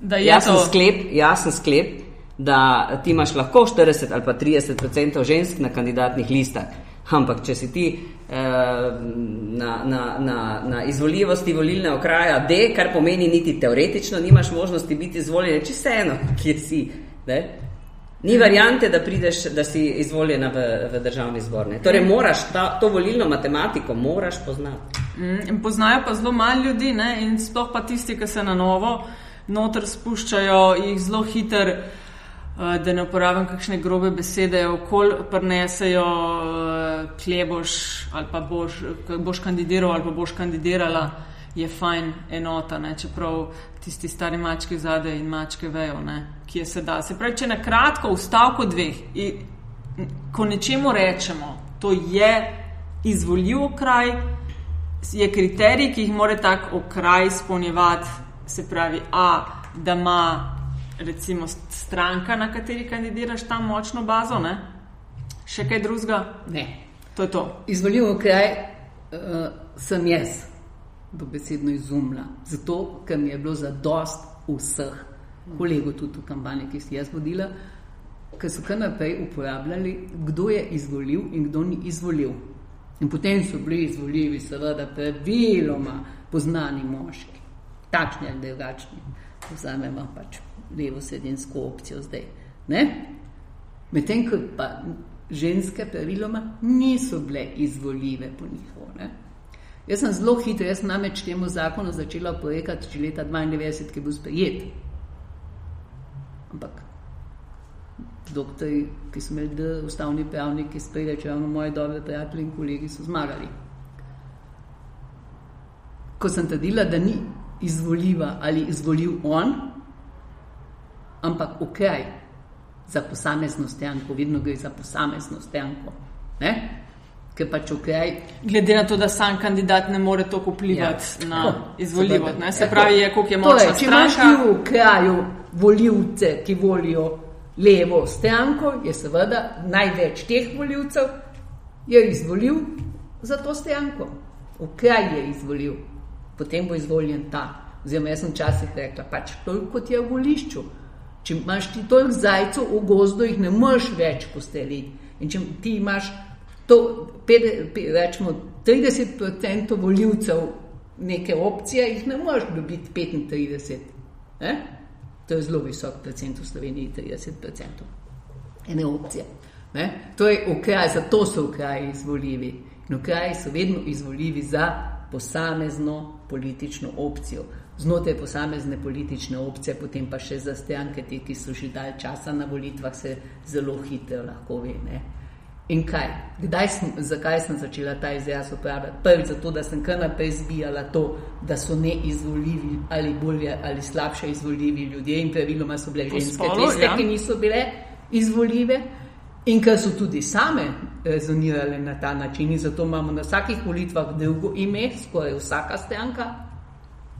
S1: Da je
S3: jasen
S1: to
S3: sklep, jasen sklep, da ti imaš lahko 40 ali pa 30 odstotkov žensk na kandidatnih listah. Ampak, če si ti eh, na, na, na, na izvoljivosti volilne okraja D, kar pomeni niti teoretično, nimaš možnosti biti izvoljen, če vseeno, kje si. Ne? Ni variante, da prideš, da si izvoljena v, v državni zbor. Ne? Torej, moraš ta, to volilno matematiko moraš poznati.
S1: Mm, Poznajo pa zelo malo ljudi ne? in sploh pa tisti, ki se na novo noter spuščajo, jih zelo hiter uh, da ne uporabljam kakšne grobe besede, okol prenesejo, uh, kje boš ali pa boš, boš kandidiral ali pa boš kandidirala, je fajn enota, ne? čeprav tisti stari mački zadaj in mačke vejo, ne? kje se da. Se pravi, če na kratko v stavku dveh, in, ko nečemu rečemo, to je izvoljiv kraj, je kriterij, ki jih mora tak okraj izpolnjevati, se pravi, a, da ima recimo stranka, na kateri kandidiraš tam močno bazo, ne? še kaj drugega?
S2: Ne.
S1: To je to.
S2: Izvoljiv okraj uh, sem jaz, dobesedno izumila. Zato, ker mi je bilo za dost vseh kolegov tudi v kampanji, ki si jaz vodila, ker so kar naprej uporabljali, kdo je izvolil in kdo ni izvolil. In potem so bili izvoljivi, seveda, praviloma poznani moški, takšni ali drugačni. Vzamemo pač levo-sredinsko opcijo zdaj. Medtem ko pa ženske praviloma niso bile izvoljive po njihovo. Jaz sem zelo hiter, jaz namreč temu zakonu začela oporekati že leta 92, ki je bil sprejet. Ampak doktori, ki so imeli D, ustavni pravniki, sprejeli, ravno moji dobri prijatelji in kolegi so zmagali. Ko sem trdila, da ni izvoljiva ali izvoljiv on, ampak ok, za posamezno stranko, vedno gre za posamezno stranko. Ne? Ker pač ok.
S1: Glede na to, da sam kandidat ne more to vplivati ja. na
S2: Tako,
S1: izvoljivost, ne? se pravi, je, koliko je
S2: Torej,
S1: močna
S2: če imaš
S1: stranka.
S2: ti v kraju voljivce, ki volijo levo stranko, je seveda največ teh voljivcev je izvolil za to stranko. V kraj je izvolil, potem bo izvoljen ta. Oziroma, jaz sem včasih rekla, pač toliko kot je v volišču. Če imaš ti toliko zajcev v gozdu, jih ne moreš več postreliti. In če ti imaš to, pet, pet, rečemo, 30% voljivcev neke opcije, jih ne moreš dobiti 35%. Ne? To je zelo visok procent v Sloveniji, 30%. Ene opcije. Ne? To je okraj, zato so okraji izvoljivi. In okraji so vedno izvoljivi za posamezno politično opcijo. Znotraj posamezne politične opcije, potem pa še za stranke, te, ki so že dalj časa na volitvah, se zelo hitro lahko ve. Ne? In kaj? Kdaj sem, zakaj sem začela ta izraz uporabljati? Prvič zato, da sem kar naprej zbijala to, da so neizvoljivi ali bolje ali slabše izvoljivi ljudje in praviloma so bile ženske
S1: spolu,
S2: tiste,
S1: ja.
S2: ki niso bile izvoljive. In ker so tudi same rezonirale na ta način, in zato imamo na vsakih volitvah drugo ime, skoraj vsaka stranka,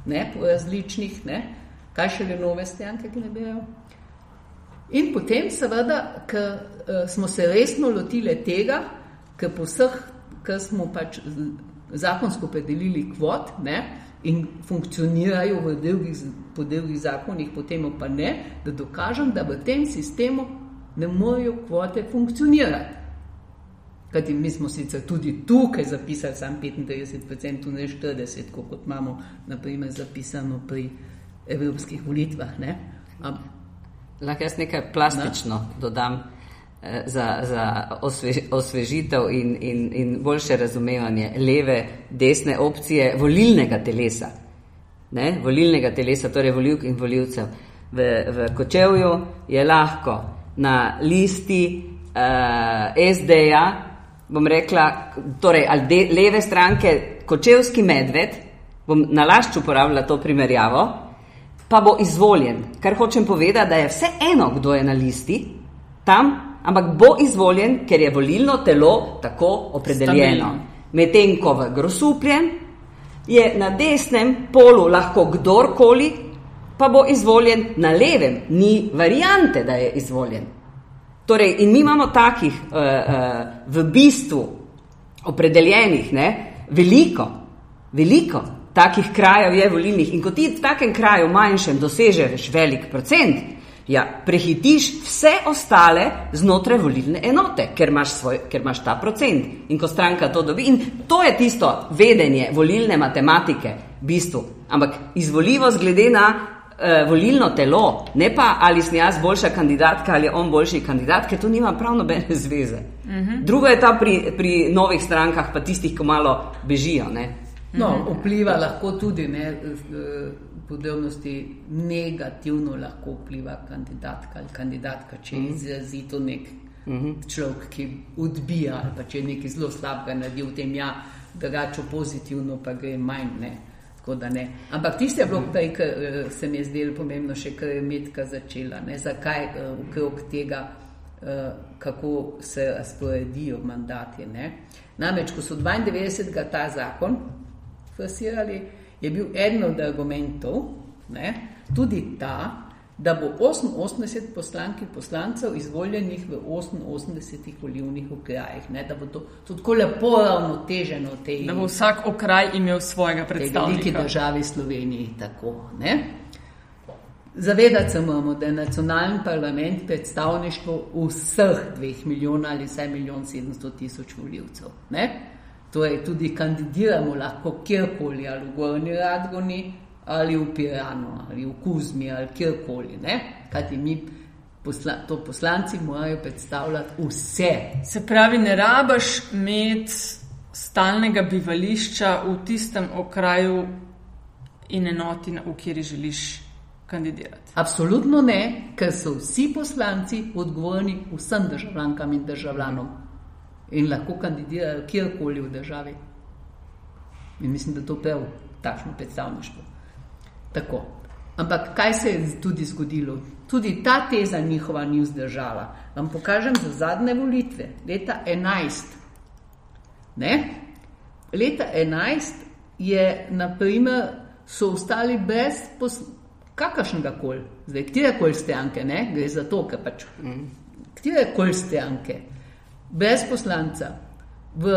S2: ne različnih, ne, kaj še le nove stranke, bejo. In potem, seveda, ker uh, smo se resno lotili tega, ker po vseh, ker smo pač zakonsko predelili kvot ne, in funkcionirajo v drugih, po drugih zakonih, potem pa ne, da dokažem, da v tem sistemu ne morejo kvote funkcionirati. Kajti mi smo sicer tudi tukaj zapisali samo 35%, ne 40%, kot imamo naprimer zapisano pri evropskih volitvah. Ne? Am-
S3: Lahko jaz nekaj plastično ne? dodam eh, za, za osvež, osvežitev in, in, in boljše razumevanje leve, desne opcije volilnega telesa. Ne? Volilnega telesa, torej volivk in voljivcev. V, v Kočevju je lahko na listi uh, SD-ja, bom rekla, torej ali de, leve stranke, Kočevski medved, bom na lašč uporabljala to primerjavo, pa bo izvoljen. Kar hočem povedati, da je vse eno, kdo je na listi tam, ampak bo izvoljen, ker je volilno telo tako opredeljeno. Medtem ko v grosupljen je na desnem polu lahko kdorkoli, pa bo izvoljen na levem, ni variante, da je izvoljen. Torej, in mi imamo takih uh, uh, v bistvu opredeljenih ne, veliko, veliko takih krajev je volilnih. In ko ti v takem kraju manjšem dosežeš velik procent, ja, prehitiš vse ostale znotraj volilne enote, ker imaš, svoj, ker imaš ta procent. In ko stranka to dobi, in to je tisto vedenje volilne matematike, v bistvu. Ampak izvoljivost glede na uh, volilno telo, ne pa ali sem jaz boljša kandidatka ali on boljši kandidat, ker to nima prav nobene zveze. Uh -huh. Drugo je ta pri, pri novih strankah, pa tistih, ki malo bežijo. Ne?
S2: No, vpliva lahko tudi ne, podobnosti negativno lahko vpliva kandidatka ali kandidatka, če je izrazito nek človek, ki odbija ali pa če je nekaj zelo slabega naredil v tem, ja, drugače pozitivno pa gre manj. Ne. Tako da ne. Ampak tisti je bilo prej, kar eh, se mi je zdelo pomembno, še kar je Medka začela. Ne? Zakaj uh, okrog tega, uh, kako se razporedijo mandati. Ne? Namreč, ko so 92. ta zakon fasirali, je bil eden od argumentov ne? tudi ta, da bo 88 poslank in poslancev izvoljenih v 88 volivnih okrajih, ne? da bo to tako lepo ravnoteženo. Tej,
S1: da bo vsak okraj imel svojega predstavnika.
S2: V veliki državi Sloveniji tako. Ne? Zavedati se moramo, da je nacionalni parlament predstavništvo vseh dveh milijonov ali vsaj milijon sedemsto tisoč voljivcev. Torej, tudi kandidiramo lahko kjerkoli, ali v Gorni Radgoni, ali v Piranu, ali v Kuzmi, ali kjerkoli. Kajti mi, posla, to poslanci, morajo predstavljati vse.
S1: Se pravi, ne rabaš imeti stalnega bivališča v tistem okraju in enoti, v kateri želiš kandidirati.
S2: Absolutno ne, ker so vsi poslanci odgovorni vsem državljankam in državljanom in lahko kandidirajo kjerkoli v državi. In mislim, da to prav takšno predstavništvo. Tako. Ampak kaj se je tudi zgodilo? Tudi ta teza njihova ni vzdržala. Vam pokažem za zadnje volitve, leta 11. Ne? Leta 11 je, naprimer, so ostali brez kakršnega koli, zdaj, kjer koli stranke, ne? gre za to, ker pač, kjer koli stranke, brez poslanca, v,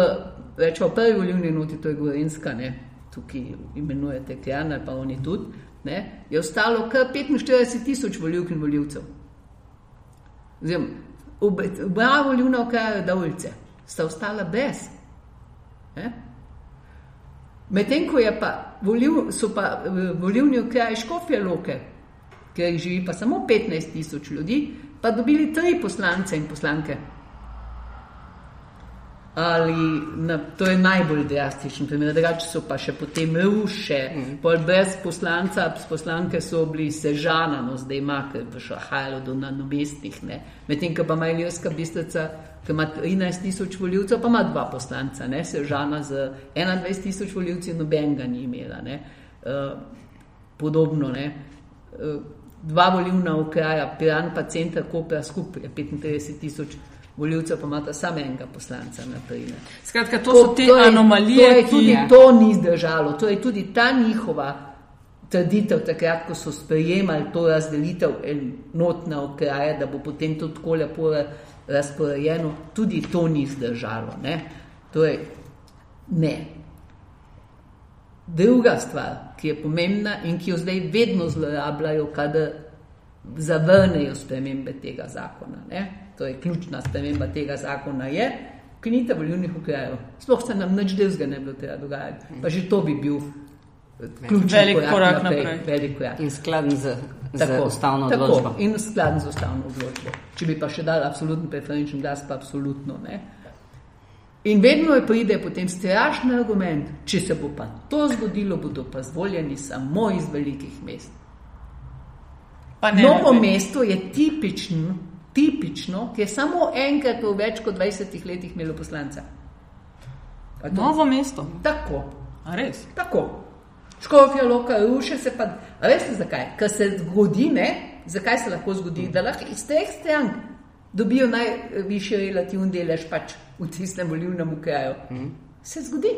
S2: rečemo, prvi volilni noti, to je Gorenska, ne? Tukaj imenujete Kjan ali pa oni tudi, ne, je ostalo kar 45 tisoč voljivk in voljivcev. Oba volivna okraja Dovljice sta ostala brez. Medtem ko pa volil, so pa volivni okraji Škofje Loke, kjer živi pa samo 15 tisoč ljudi, pa dobili tri poslance in poslanke ali na, to je najbolj drastičen primer, drugače so pa še potem ruše, mm. brez poslanca, poslanke so bili sežana, no zdaj ima, ker bo šlo hajalo do na mestih, medtem ko pa ima Iljerska bistrica, ki ima 13 tisoč voljivcev, pa ima dva poslanca, ne? sežana z 21 tisoč voljivci, noben ga ni imela. Uh, podobno, ne? Uh, dva volivna okraja, Piran pa center Kopra skupaj 35 tisoč voljivcev voljivcev pa imata samo enega poslanca.
S1: Skratka, to, to so te to je, anomalije.
S2: To je, tudi je. to ni zdržalo, to je tudi ta njihova trditev, takrat, ko so sprejemali to razdelitev enotna okraja, da bo potem to tako lepo razporejeno, tudi to ni zdržalo. Ne? Torej, ne. Druga stvar, ki je pomembna in ki jo zdaj vedno zlorabljajo, kadar zavrnejo spremembe tega zakona. Ne? To je ključna sprememba tega zakona, je ukinite volilnih okrajev. Sploh se nam nič delzga ne bi treba dogajati. Pa že to bi bil ključni
S1: velik korak, korak naprej. naprej.
S3: Velik korak. In skladen z, z ustavno odločbo.
S2: In skladen z ustavno odločbo. Če bi pa še dal absolutno preferenčen glas, pa absolutno ne. In vedno je pride potem strašen argument, če se bo pa to zgodilo, bodo pa zvoljeni samo iz velikih mest. Novo mesto je tipično tipično, ki je samo enkrat v več kot 20 letih imelo poslanca.
S1: Novo mesto.
S2: Tako.
S1: A res?
S2: Tako. Škofija, loka, ruše se pa. A veste zakaj? Ker se zgodi, ne? Zakaj se lahko zgodi? Da lahko iz teh strank dobijo najvišji relativni delež pač v tistem volivnem kraju. Mm. Se zgodi.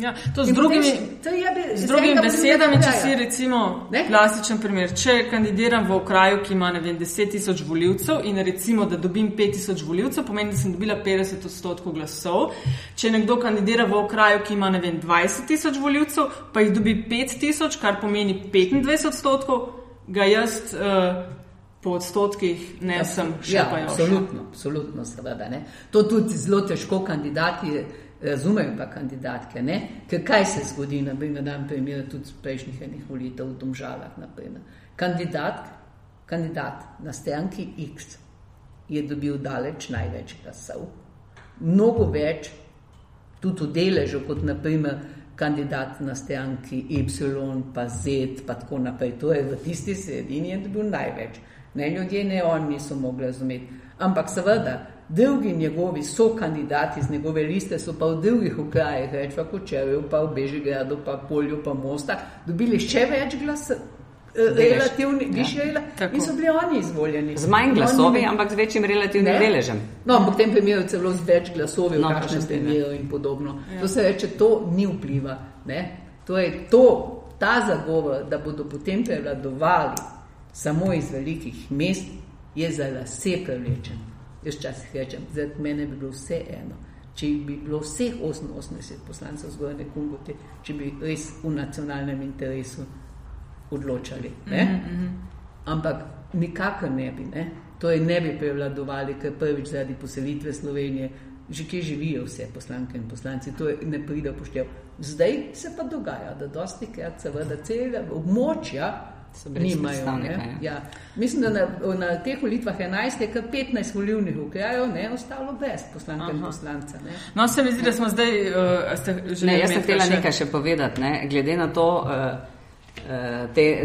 S1: Ja, to z drugimi,
S2: bi,
S1: z drugimi besedami, če si recimo ne? klasičen primer, če kandidiram v okraju, ki ima vem, 10 tisoč voljivcev in recimo, da dobim 5 tisoč voljivcev, pomeni, da sem dobila 50 odstotkov glasov. Če nekdo kandidira v okraju, ki ima vem, 20 tisoč voljivcev, pa jih dobi 5 tisoč, kar pomeni 25 odstotkov, ga jaz uh, po odstotkih ne ja, sem še ja, pa jo.
S2: Absolutno, absolutno, seveda. Ne? To tudi zelo težko kandidati razumejo pa kandidatke. Ne? Ker kaj se zgodi, na primer, da imam primer tudi prejšnjih enih volitev v Domžalah. Kandidat, kandidat na stranki X je dobil daleč največ glasov, mnogo več, tudi v deležu, kot naprimer kandidat na stranki Y, pa Z, pa tako naprej. To je v tisti sredini je bil največ. Ne ljudje, ne oni niso mogli razumeti. Ampak seveda, drugi njegovi so kandidati z njegove liste, so pa v drugih okrajih, več pa Kočevju, pa v Bežigradu, pa Polju, pa Mosta, dobili še več glasov. Relativni, višji ja. in so bili oni izvoljeni.
S3: Z manj glasovi, oni, ampak z večjim relativnim ne? deležem.
S2: No, ampak v tem primeru celo z več glasovi, no, kakšne ste imeli in podobno. Ja. To se reče, to ni vpliva. Ne? To je to, ta zagovor, da bodo potem prevladovali samo iz velikih mest, je za lase prevlečen. Jaz včasih rečem, da meni bi bilo vse eno. Če bi bilo vseh 88 poslancev zgoraj nekoga, če bi res v nacionalnem interesu odločali. Mm -hmm. Ampak nikakor ne bi, ne? to je ne bi prevladovali, ker prvič zaradi poselitve Slovenije, že kje živijo vse poslanke in poslanci, to je, ne pride poštev. Zdaj se pa dogaja, da dosti krat seveda celega območja nimajo. Ja. Mislim, da na, na teh volitvah 11 je kar 15 volivnih okrajev, ne ostalo brez poslanke in poslanca. Ne.
S1: No, se mi zdi, da smo zdaj uh,
S3: že. Ne, jaz sem htela še... nekaj še povedati, ne, glede na to. Uh, te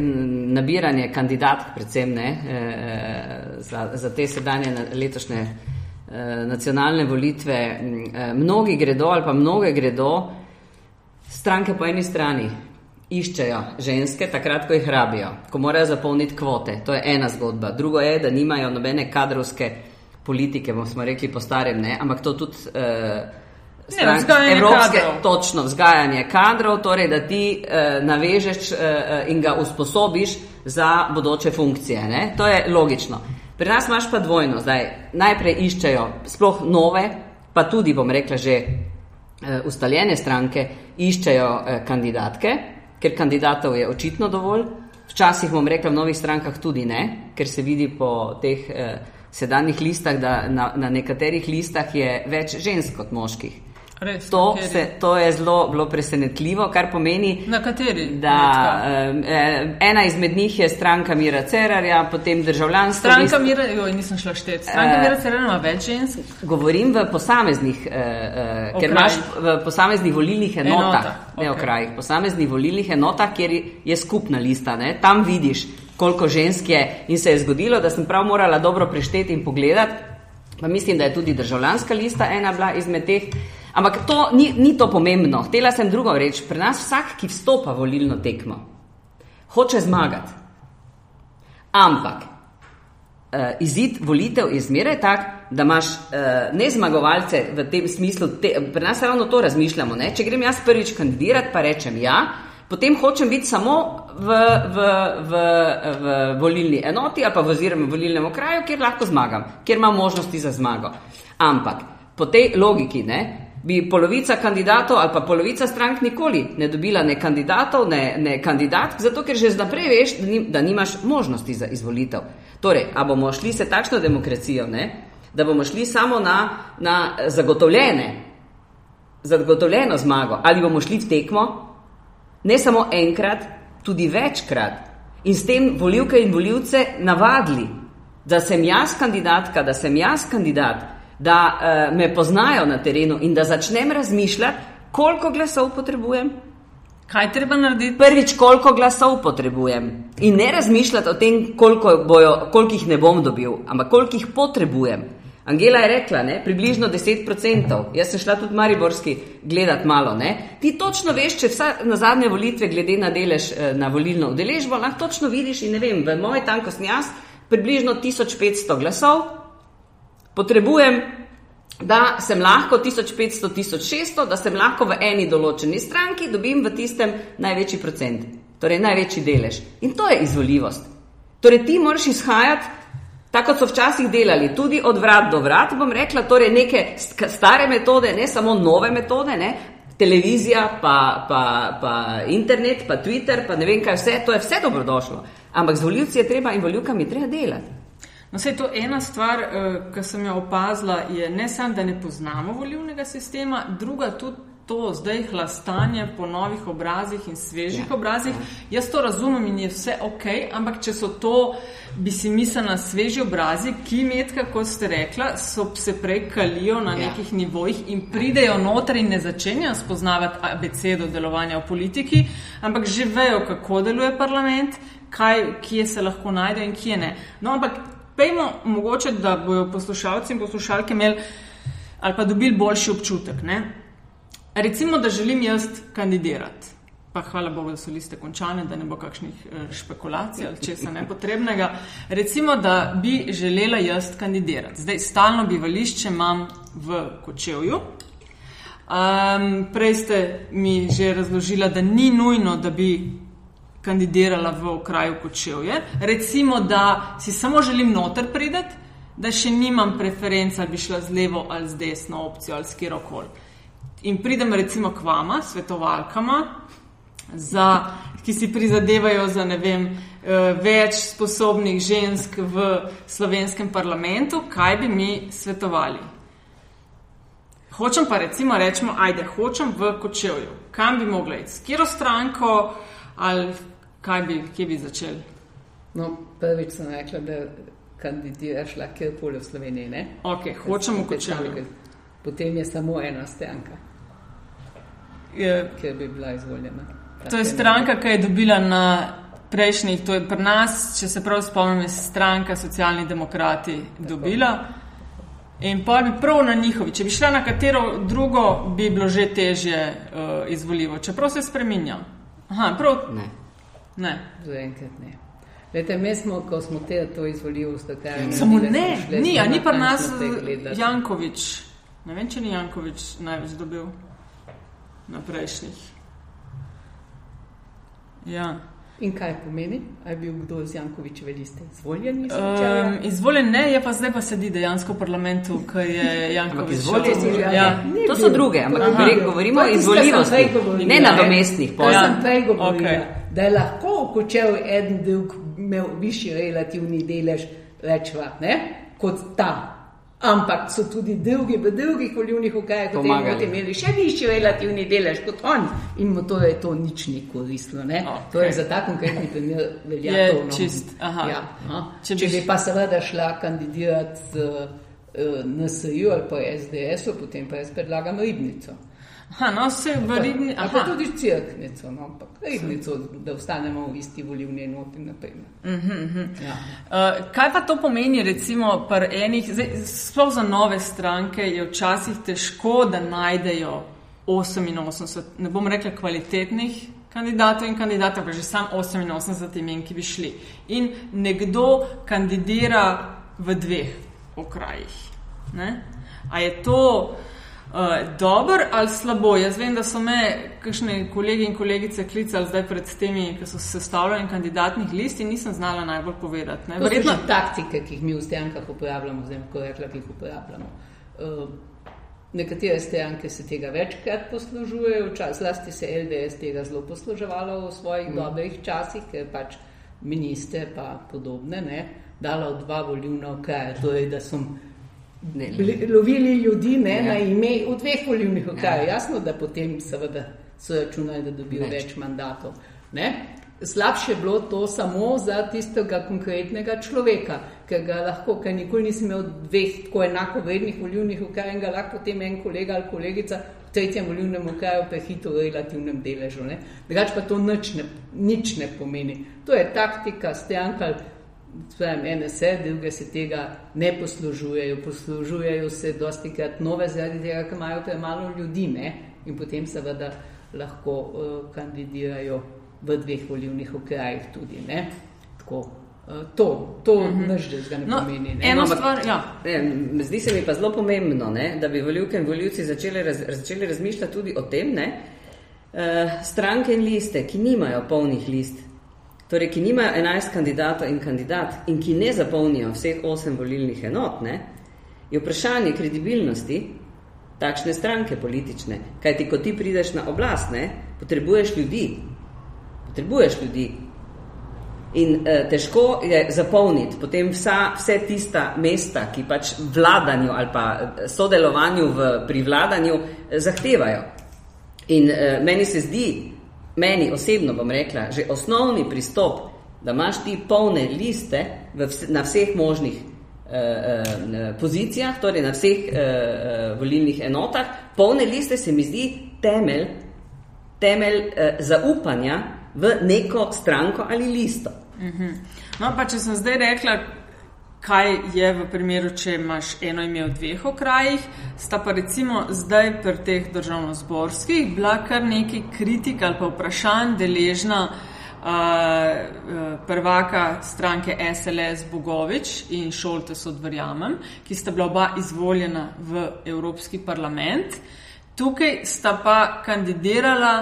S3: nabiranje kandidatk, predvsem ne, eh, za, za te sedanje letošnje eh, nacionalne volitve, eh, mnogi gredo ali pa mnoge gredo, stranke po eni strani iščejo ženske, takrat, ko jih rabijo, ko morajo zapolniti kvote. To je ena zgodba. Drugo je, da nimajo nobene kadrovske politike, bomo smo rekli po starem, ne, ampak to tudi. Uh,
S1: strank, ne, evropske,
S3: kadrov. točno vzgajanje kadrov, torej da ti eh, navežeš eh, in ga usposobiš za bodoče funkcije. Ne? To je logično. Pri nas imaš pa dvojno. Zdaj, najprej iščejo sploh nove, pa tudi, bom rekla, že eh, ustaljene stranke iščejo eh, kandidatke, ker kandidatov je očitno dovolj. Včasih, bom rekla, v novih strankah tudi ne, ker se vidi po teh eh, sedanjih listah, da na, na nekaterih listah je več žensk kot moških.
S1: Res,
S3: to, se, to je zelo bilo presenetljivo, kar pomeni,
S1: na kateri.
S3: Da, eh, ena izmed njih je stranka Mira Cerarja, potem državljanstvo.
S1: Stranka list... Mira, jo, nisem šla šteti. Stranka eh, Mira Cerarja ima več žensk.
S3: Govorim v posameznih, eh, eh, ker imaš v posameznih volilnih enotah, Enota. ne okay. okrajih, posameznih volilnih enotah, kjer je skupna lista. Ne? Tam vidiš, koliko žensk je in se je zgodilo, da sem prav morala dobro prešteti in pogledati. Pa mislim, da je tudi državljanska lista ena bila izmed teh. Ampak to ni, ni to pomembno. Htela sem drugo reči. Pri nas vsak, ki vstopa v volilno tekmo, hoče zmagati. Ampak uh, izid volitev je zmeraj tak, da imaš uh, ne zmagovalce v tem smislu. Te, pri nas ravno to razmišljamo. Ne? Če grem jaz prvič kandidirati, pa rečem ja. Potem hočem biti samo v, v, v, v volilni enoti ali pa v oziroma volilnem okraju, kjer lahko zmagam, kjer imam možnosti za zmago. Ampak po tej logiki, ne, bi polovica kandidatov ali pa polovica strank nikoli ne dobila ne kandidatov, ne, ne kandidatk, zato ker že zdaprej veš, da, ni, da nimaš možnosti za izvolitev. Torej, a bomo šli se takšno demokracijo, ne? da bomo šli samo na, na zagotovljene, zagotovljeno zmago, ali bomo šli v tekmo, ne samo enkrat, tudi večkrat in s tem volivke in voljivce navadili, da sem jaz kandidatka, da sem jaz kandidat, da uh, me poznajo na terenu in da začnem razmišljati, koliko glasov potrebujem.
S1: Kaj treba narediti?
S3: Prvič, koliko glasov potrebujem. In ne razmišljati o tem, koliko, bojo, koliko jih ne bom dobil, ampak koliko jih potrebujem. Angela je rekla, ne, približno 10%. Jaz sem šla tudi Mariborski gledati malo. Ne. Ti točno veš, če vsa na zadnje volitve, glede na delež eh, na volilno udeležbo, lahko točno vidiš in ne vem, v moj tankostni jaz približno 1500 glasov, potrebujem, da sem lahko 1500-1600, da sem lahko v eni določeni stranki, dobim v tistem največji procent, torej največji delež. In to je izvoljivost. Torej, ti moraš izhajati. Tako so včasih delali, tudi od vrat do vrat, bom rekla, torej neke stare metode, ne samo nove metode, ne? televizija, pa, pa, pa internet, pa Twitter, pa ne vem kaj vse, to je vse dobrodošlo. Ampak z voljivci je treba in voljivkami treba delati.
S1: No, sej to ena stvar, uh, ki sem jo opazila, je ne samo, da ne poznamo volivnega sistema, druga tudi to zdaj hlastanje po novih obrazih in svežih
S3: Ja.
S1: obrazih. Jaz to razumem in je vse ok, ampak če so to, bi si mislila, sveži obrazi, ki metka, kot ste rekla, so se prej kalijo na
S3: Ja.
S1: nekih nivojih in pridejo noter in ne začenjajo spoznavati abecedo delovanja v politiki, ampak že vejo, kako deluje parlament, kaj, kje se lahko najdejo in kje ne. No, ampak pejmo mogoče, da bojo poslušalci in poslušalke imeli ali pa dobili boljši občutek. Ne? Recimo, da želim jaz kandidirati. Pa hvala Bogu, da so liste končane, da ne bo kakšnih eh, špekulacij ali česa nepotrebnega. Recimo, da bi želela jaz kandidirati. Zdaj, stalno bivališče imam v Kočevju. Um, prej ste mi že razložila, da ni nujno, da bi kandidirala v okraju Kočevje. Recimo, da si samo želim noter prideti, da še nimam preferenc, ali bi šla z levo ali z desno opcijo ali s kjerokoli. In pridem recimo k vama, svetovalkama, za, ki si prizadevajo za vem, eh, več sposobnih žensk v slovenskem parlamentu, kaj bi mi svetovali. Hočem pa recimo rečemo, ajde, hočem v Kočevju. Kam bi mogla iti? S kjero stranko ali kaj bi, kje bi začeli?
S2: No, prvič sem rekla, da kandidiraš lahko kjerkoli v Sloveniji. Ne?
S1: Ok, hočem v Kočevju.
S2: Potem je samo ena stranka,
S1: Je-
S2: ki bi bila izvoljena.
S1: To je stranka, ki je dobila na prejšnjih, to je pri nas, če se prav spomnim, je stranka Socialni demokrati dobila. In pa bi prav na njihovi, če bi šla na katero drugo, bi bilo že težje uh, izvoljivo, čeprav se spreminja. Aha, prav
S3: Ne.
S1: Ne.
S2: Zaenkrat ne. Lete, mi smo, ko smo te to izvolili, stakali.
S1: Samo ne, ni, a ni pa nas Jankovič. Ne vem, če ni Jankovič največ dobil na prejšnjih. Ja.
S2: In kaj pomeni, ali je bil kdo iz Jankovičeve liste izvoljen? iz
S1: Um, izvoljen ne, je pa zdaj pa sedi dejansko v parlamentu, ker je (laughs) Jankovič.
S3: izvoljen
S1: Ja.
S2: Ni
S3: To so druge, ampak
S1: Aha.
S3: govorimo
S2: To
S3: o izvoljivosti, ne nadomestnih
S2: To
S1: Ja.
S2: sem prej govorila, okay. Da je lahko v Kočevu en drug imel višji relativni delež, rečva, ne, kot ta. Ampak so tudi drugi v drugih volivnih okrajih
S3: Pomagali.
S2: potem imeli še višji relativni delež kot on in mu torej to nič ni koristilo. Ne?
S1: Okej.
S2: Torej za ta konkretni primer velja
S1: Je
S2: to. No.
S1: čist, aha.
S2: ja, no.
S1: Če
S2: Če,
S1: bi
S2: Če
S1: š-
S2: bi pa seveda šla kandidirati z uh, NSI-ju ali pa SDS-u, potem pa jaz predlagam ribnico.
S1: Aha, no, se v Ribni.
S2: Ali pa
S1: Aha.
S2: tudi crknico, no, ampak ribnico, da ostanemo v isti volivni enoti. naprimer. Ja.
S1: Uh, kaj pa to pomeni, recimo, pri enih, zdaj, sploh za nove stranke je včasih težko, da najdejo 88, ne bom rekla kvalitetnih kandidatov in kandidatov, pa že sam 88 imen, ki bi šli. In nekdo kandidira v dveh okrajih. Ne? A je to uh, dobro ali slabo? Jaz vem, da so me kakšne kolegi in kolegice klicali zdaj pred temi, ki so sestavljali kandidatnih list in nisem znala najbolj povedati. Ne?
S2: To so
S1: Verjetno,
S2: že taktike, ki jih mi v strankah uporabljamo, zdaj ko rekla, ki jih uporabljamo. Uh, nekatere stranke se tega večkrat poslužujejo, čas, zlasti se LDS tega zelo posluževalo v svojih mm. dobrih časih, ker pač ministre pa podobne, ne, dala v dva volivna okraja, torej da so
S3: Ne,
S2: bili- lovili ljudi ne,
S3: Ja.
S2: ja. na ime v dveh volivnih okrajih. Ja. Jasno, da potem seveda so računali, da dobijo
S3: Več.
S2: več, mandatov. Ne? Slabše je bilo to samo za tistega konkretnega človeka, ker ga lahko, ker nikoli nisem imel dveh tako enako vrednih volivnih okrajev in ga lahko potem en kolega ali kolegica v tretjem volivnem okraju prehitro v relativnem deležu. ne. Drugače pa to nič ne, nič ne pomeni. To je taktika stranka, Pravim, NSE, druge se tega ne poslužujejo, poslužujejo se dosti krat nove, zaradi tega, ker imajo premalo ljudi ne? in potem seveda lahko uh, kandidirajo v dveh volivnih okrajih tudi. Ne? Tako, uh, to to uh -huh. nič drugega ne
S1: no,
S2: pomeni. Ne?
S1: eno
S3: ampak-
S1: stvar, ja.
S3: Ne, zdi se mi pa zelo pomembno, ne, da bi voljivke in voljivci začeli, raz, začeli razmišljati tudi o tem, ne, uh, stranke in liste, ki nimajo polnih list, torej ki nimajo 11 kandidatov in kandidat in ki ne zapolnijo vseh 8 volilnih enot, ne, je vprašanje kredibilnosti takšne stranke politične. Kaj ti, ko ti prideš na oblast, ne, potrebuješ ljudi. Potrebuješ ljudi. In eh, težko je zapolniti potem vsa, vse tista mesta, ki pač vladanju ali pa eh, sodelovanju v, pri vladanju eh, zahtevajo. In uh, meni se zdi, meni osebno bom rekla, že osnovni pristop, da imaš ti polne liste vse, na vseh možnih uh, uh, pozicijah, torej na vseh uh, uh, volilnih enotah, polne liste se mi zdi temelj, temelj uh, zaupanja v neko stranko ali listo.
S1: Mhm. No, pa če sem zdaj rekla, kaj je v primeru, če imaš eno ime v dveh okrajih, sta pa recimo zdaj pri teh državno-zborskih bila kar neki kritik ali pa vprašanj deležna uh, prvaka stranke SLS Bogovič in Šoltes odverjamem, ki sta bila oba izvoljena v Evropski parlament. Tukaj sta pa kandidirala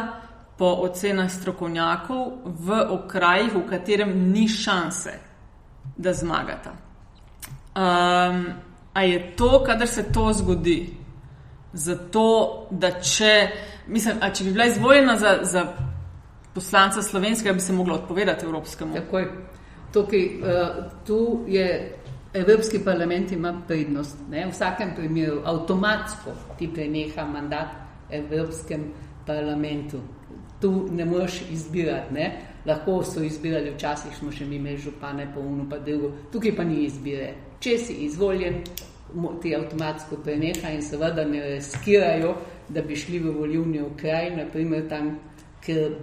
S1: po ocenah strokovnjakov v okrajih, v katerem ni šanse, da zmagata. Um, a je to, kadar se to zgodi? Zato, da če, mislim, če bi bila izvoljena za, za poslanca slovenskega, bi se mogla odpovedati Evropskemu.
S2: Takoj. Tukaj, uh, tu je Evropski parlament ima prednost. Ne? V vsakem primeru avtomatsko ti preneha mandat Evropskem parlamentu. Tu ne moreš izbirati. Ne? Lahko so izbirali, včasih smo še mi imeli župane, pa uno, pa drugo. Tukaj pa ni izbire. Če si izvoljen, ti avtomatsko preneha in seveda ne riskirajo, da bi šli v volivni okraj, naprimer tam, ker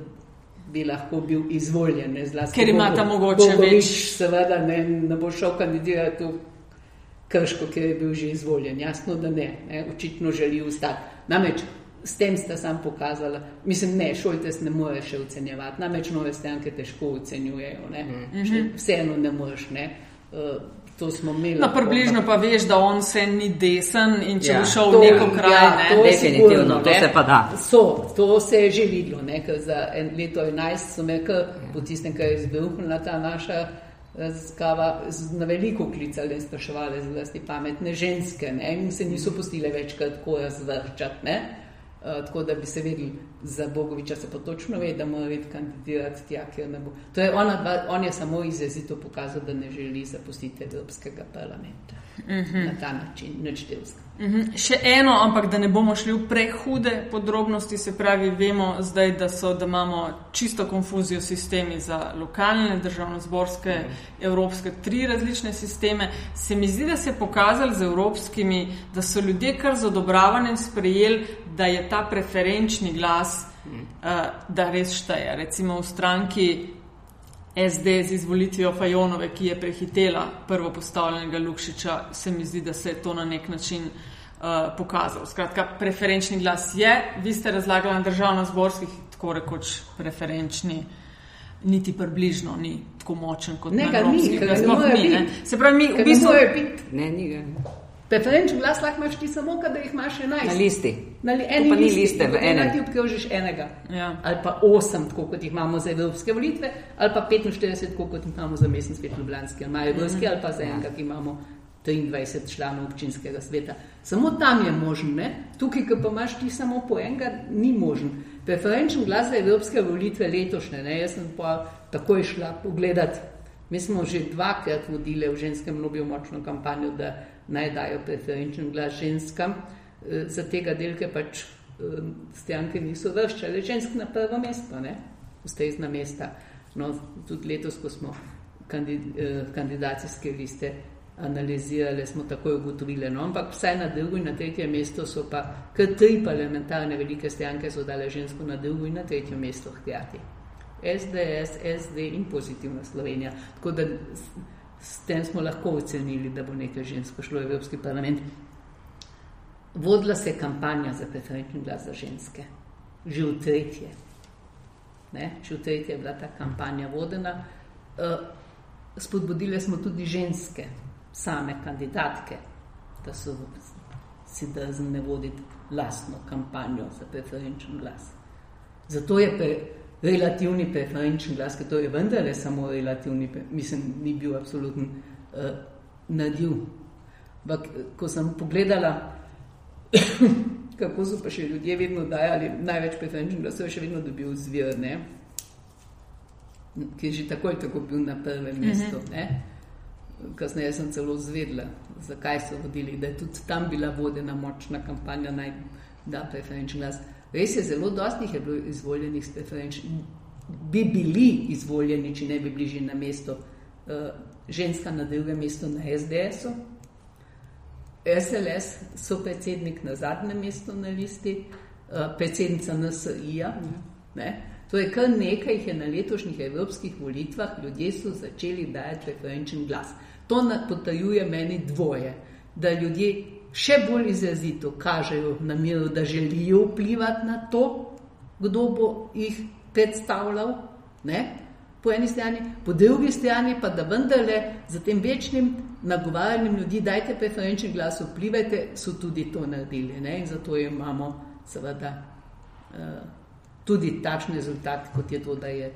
S2: bi lahko bil izvoljen. Zlasti,
S1: Ker ima ta mogoče več.
S2: Seveda ne, ne bo šel kandidirati v Krško, ker je bil že izvoljen. Jasno, da ne. ne. Očitno želi ustati. Namreč s tem sta sam pokazala, mislim, ne, šoltes ne more še ocenjevati. Namreč nove stranke težko ocenjujejo. Ne. Mm -hmm. Vseeno ne moreš. Ne. Uh, To smo imeli.
S1: No, približno pa veš, da on se ni desen in če ja, bo šel v neko kraj, ja,
S3: ne, definitivno, to se pa da.
S2: So, to se je že videlo, ne, za en leto 11 so me, po tistem, kar je izbruhnila ta naša raziskava, na veliko klicali in spraševali zlasti pametne ženske, ne, in se niso pustile večkrat tako razvrčati, ne. Uh, tako da bi se vedeli, za Bogoviča se pa točno ve, da mora biti kandidirati tja, kjer ne bo. To je ona, on je samo izrazito pokazal, da ne želi zapustiti Evropskega parlamenta uh mhm. -huh. na ta način, nečdelska.
S1: Uh mhm. Še eno, ampak da ne bomo šli v prehude podrobnosti, se pravi, vemo zdaj, da, so, da imamo čisto konfuzijo sistemi za lokalne, državno-zborske, -huh. evropske, tri različne sisteme. Se mi zdi, da se je pokazalo z evropskimi, da so ljudje kar z odobravanjem sprejeli, da je ta preferenčni glas, uh, da res šteje. Recimo v stranki SD z izvolitvijo Fajonove, ki je prehitela prvo postavljenega Lukšiča, se mi zdi, da se je to na nek način uh, pokazalo. Skratka, preferenčni glas je, vi ste razlagali na državno-zborskih, tako rekoč preferenčni. Niti približno ni tako močen kot
S2: nekaj drugega.
S1: Se pravi, mi v bistvu
S2: ne moremo biti. Preferenčni glas lahko imaš ti samo, kadar jih imaš 11.
S3: Na listi.
S2: Na li, eni
S3: pa ni liste v enem.
S2: Ti obkrožiš enega. Ja. Ali pa 8, tako kot jih imamo za evropske volitve, ali pa 45, tako kot jih imamo za mestni svet Ljubljanski, ali imajo evropski, mm -hmm. ali pa za enega, ki imamo 23 članov občinskega sveta. Samo tam je možen, ne? tukaj, ki pa imaš ti samo po enega, ni možen. Preferenčni glas za evropske volitve letošnje, ne? jaz sem pa takoj šla pogledat. Mi smo že dvakrat vodili v ženskem lobiju močno kampanjo, da naj dajo preferenčen glas ženskam, eh, za tega delke pač eh, stranke niso vrščale žensk na prvo mesto, ne, ustrezna mesta. No, tudi letos, ko smo eh, kandidacijske liste analizirali, smo takoj ugotovili, no, ampak vsaj na drugo in na tretje mesto so pa kar tri parlamentarne velike stranke so dale žensko na drugo in na tretje mesto hkrati. SDS, SD in pozitivna Slovenija. Tako da S tem smo lahko ocenili, da bo nekaj žensko šlo v Evropski parlament. Vodila se je kampanja za preferenčni glas za ženske, že v tretje. Ne? Že v tretje je bila ta kampanja vodena. Uh, spodbudile smo tudi ženske, same kandidatke, da so si drzni voditi lastno kampanjo za preferenčni glas. Zato je pre, relativni preferenčni glas, ki to je vendarle samo relativni, mislim, ni bil absoluten uh, nadiv. Ampak, ko sem pogledala, (coughs) kako so pa še ljudje vedno dajali največ preferenčnih glasov, še vedno dobil zvir, ne? ki je že takoj tako bil na prvem mestu. Uh -huh. Kasneje sem celo zvedla, zakaj so vodili, da je tudi tam bila vodena močna kampanja, naj da preferenčni glas Res je, zelo dostih je bilo izvoljenih s preferenčnim. Bi bili izvoljeni, če ne bi bili že na mestu, uh, ženska na drugem mestu na SDS-u. SLS so predsednik na zadnjem mestu na listi, uh, predsednica NSI-ja. To je kar nekaj, jih je na letošnjih evropskih volitvah, ljudje začeli dajati preferenčen glas. To potrjuje meni dvoje, da ljudje še bolj izrazito kažejo namero, da želijo vplivati na to, kdo bo jih predstavljal, ne? po eni strani, po drugi strani pa da vendarle za tem večnim nagovarjanjem ljudi, dajte preferenčni glas, vplivajte, so tudi to naredili ne? in zato imamo seveda uh, tudi takšen rezultat, kot je to, da je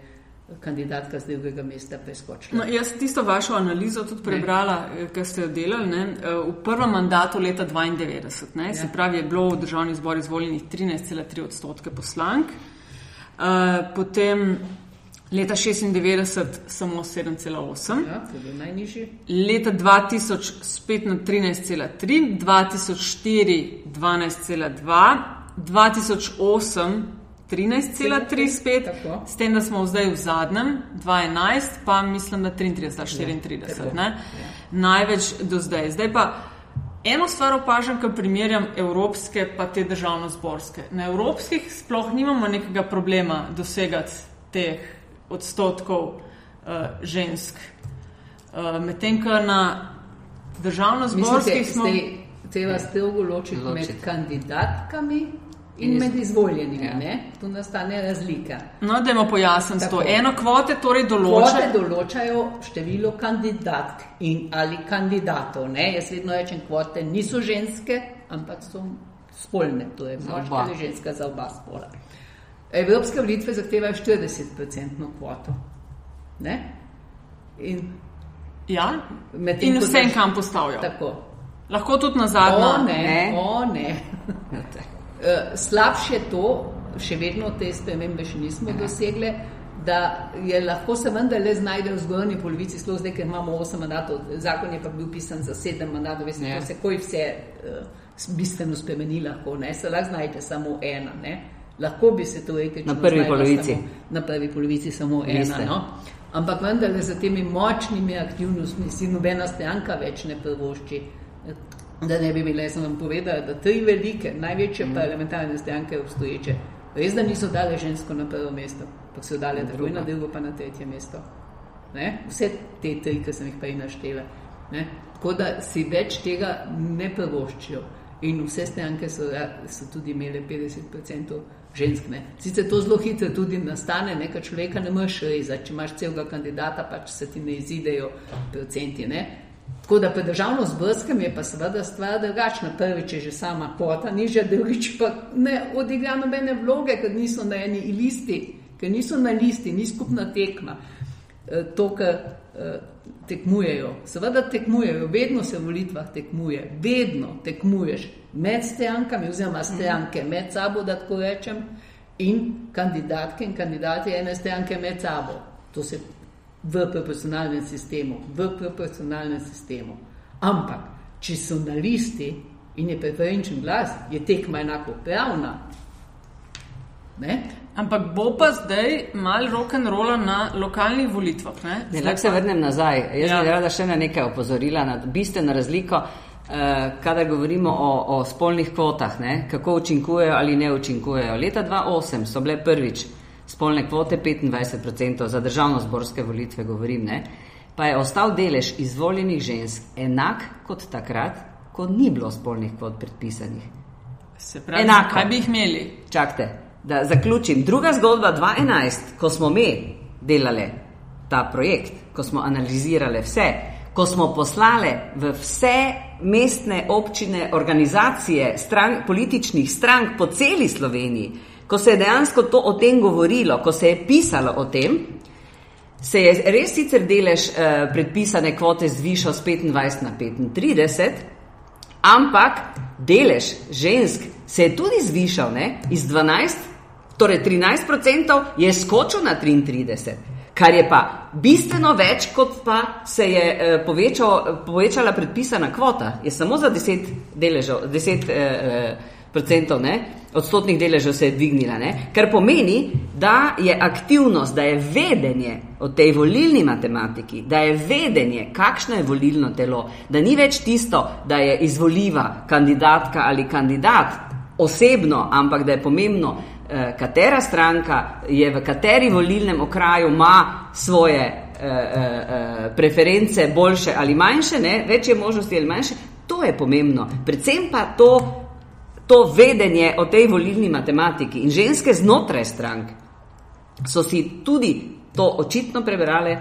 S2: kandidatka z drugega mesta preskočila.
S1: No, jaz tisto vašo analizo tudi prebrala. Eh, kar ste jo delali ne, eh, v prvem mandatu leta 92. Ne, ja. Se pravi, je bilo v državni zbor izvoljenih 13,3 odstotke poslank, uh, potem leta 96 samo 7,8,
S2: ja.
S1: Leta 2000 spet na 13,3, 2004 12,2, 2008 13,35, s tem, da smo zdaj v zadnjem, 2011, pa mislim, da 33, 34. Ja, Največ do zdaj. Zdaj pa eno stvar opažam, ko primerjam evropske pa te državno-zborske. Na evropskih sploh nimamo nekega problema dosegati teh odstotkov uh, žensk. Uh, Medtem, ko na državno-zborskih smo.
S2: Treba strogo ločiti med kandidatkami In med izvoljenimi, ja. tu nastane razlika.
S1: No, da imamo pojasniti to. Eno kvote torej določajo.
S2: Kvote določajo število kandidatk in ali kandidatov. Ne? Jaz vedno rečem, kvote niso ženske, ampak so spolne, to je moška ali ženska za oba spola. Evropske volitve zahtevajo 40-odstotno kvoto. Ne? In,
S1: ja, in vsem, kam postavijo. Lahko tudi na zadnje.
S2: O ne, ne. O, ne. (laughs) Uh, slabše je to, še vedno te spremembe še nismo dosegli, da je lahko se vendarle znajde v zgornji polovici, sploh zdaj, ker imamo osem mandatov, zakon je pa bil pisan za sedem mandatov, veste, ja. se koj vse uh, bistveno spremeni lahko, ne, se lahko znajde samo ena, ne. Lahko bi se to rekel,
S3: na prvi polovici.
S2: Samo, na prvi polovici samo ena. No? Ampak vendarle za temi močnimi aktivnostmi si nobena stranka več ne prvošči da ne bi bile, sem vam povedala, da tri velike, največje mm. parlamentarne stranke obstoječe, res da niso dale žensko na prvo mesto, pa so dale takoj na drugo, pa na tretje mesto. Ne? Vse te tri, ki sem jih prej naštela. Ne? Tako da si več tega ne prvoščijo. In vse stranke so, ja, so tudi imele 50% žensk. Ne? Sicer to zelo hitro tudi nastane, nekaj človeka ne moreš rezati. Če imaš celega kandidata, pač se ti ne izidejo procenti. Ne? Tako da pri državno zbrskem je pa seveda stvar drugačna. Prvič je že sama kvota nižja, drugič pa ne odigra nobene vloge, ker niso na eni listi, ker niso na listi, ni skupna tekma. E, to, kar e, tekmujejo. Seveda tekmujejo, vedno se v volitvah tekmuje, vedno tekmuješ med strankami oziroma stranke med sabo, da tako rečem, in kandidatke in kandidati ene stranke med sabo. To se v proporcionalnem sistemu, v proporcionalnem sistemu. Ampak, če so na listi in je preferenčen glas, je tekma enako pravna. Ne?
S1: Ampak bo pa zdaj malo rock and rolla na lokalnih volitvah.
S3: Lahko se vrnem nazaj. Jaz ja. bi rada še na nekaj opozorila, na bistveno razliko, eh, kadar govorimo o, o spolnih kvotah, ne? kako učinkujejo ali ne učinkujejo. Leta 2008 so bile prvič spolne kvote 25%, za državno zborske volitve govorim, ne, pa je ostal delež izvoljenih žensk enak kot takrat, ko ni bilo spolnih kvot predpisanih.
S1: Se pravi, Enako. kaj bi jih imeli?
S3: Čakajte, da zaključim. Druga zgodba 2011, ko smo mi delali ta projekt, ko smo analizirali vse, ko smo poslali v vse mestne občine, organizacije, strank, političnih strank po celi Sloveniji, ko se je dejansko to o tem govorilo, ko se je pisalo o tem, se je res sicer delež eh, predpisane kvote zvišal z 25 na 35, ampak delež žensk se je tudi zvišal ne, iz 12, torej 13 odstotkov, je skočil na 33. Kar je pa bistveno več, kot pa se je eh, povečal, povečala predpisana kvota, je samo za 10 deležev, 10 eh, procentov, ne, odstotnih deležev se je dvignila, ne, kar pomeni, da je aktivnost, da je vedenje o tej volilni matematiki, da je vedenje, kakšno je volilno telo, da ni več tisto, da je izvoljiva kandidatka ali kandidat osebno, ampak da je pomembno, eh, katera stranka je v kateri volilnem okraju ima svoje eh, eh, preference boljše ali manjše, ne, več je možnosti ali manjše, to je pomembno. Predvsem pa to to vedenje o tej volilni matematiki in ženske znotraj strank so si tudi to očitno prebrale.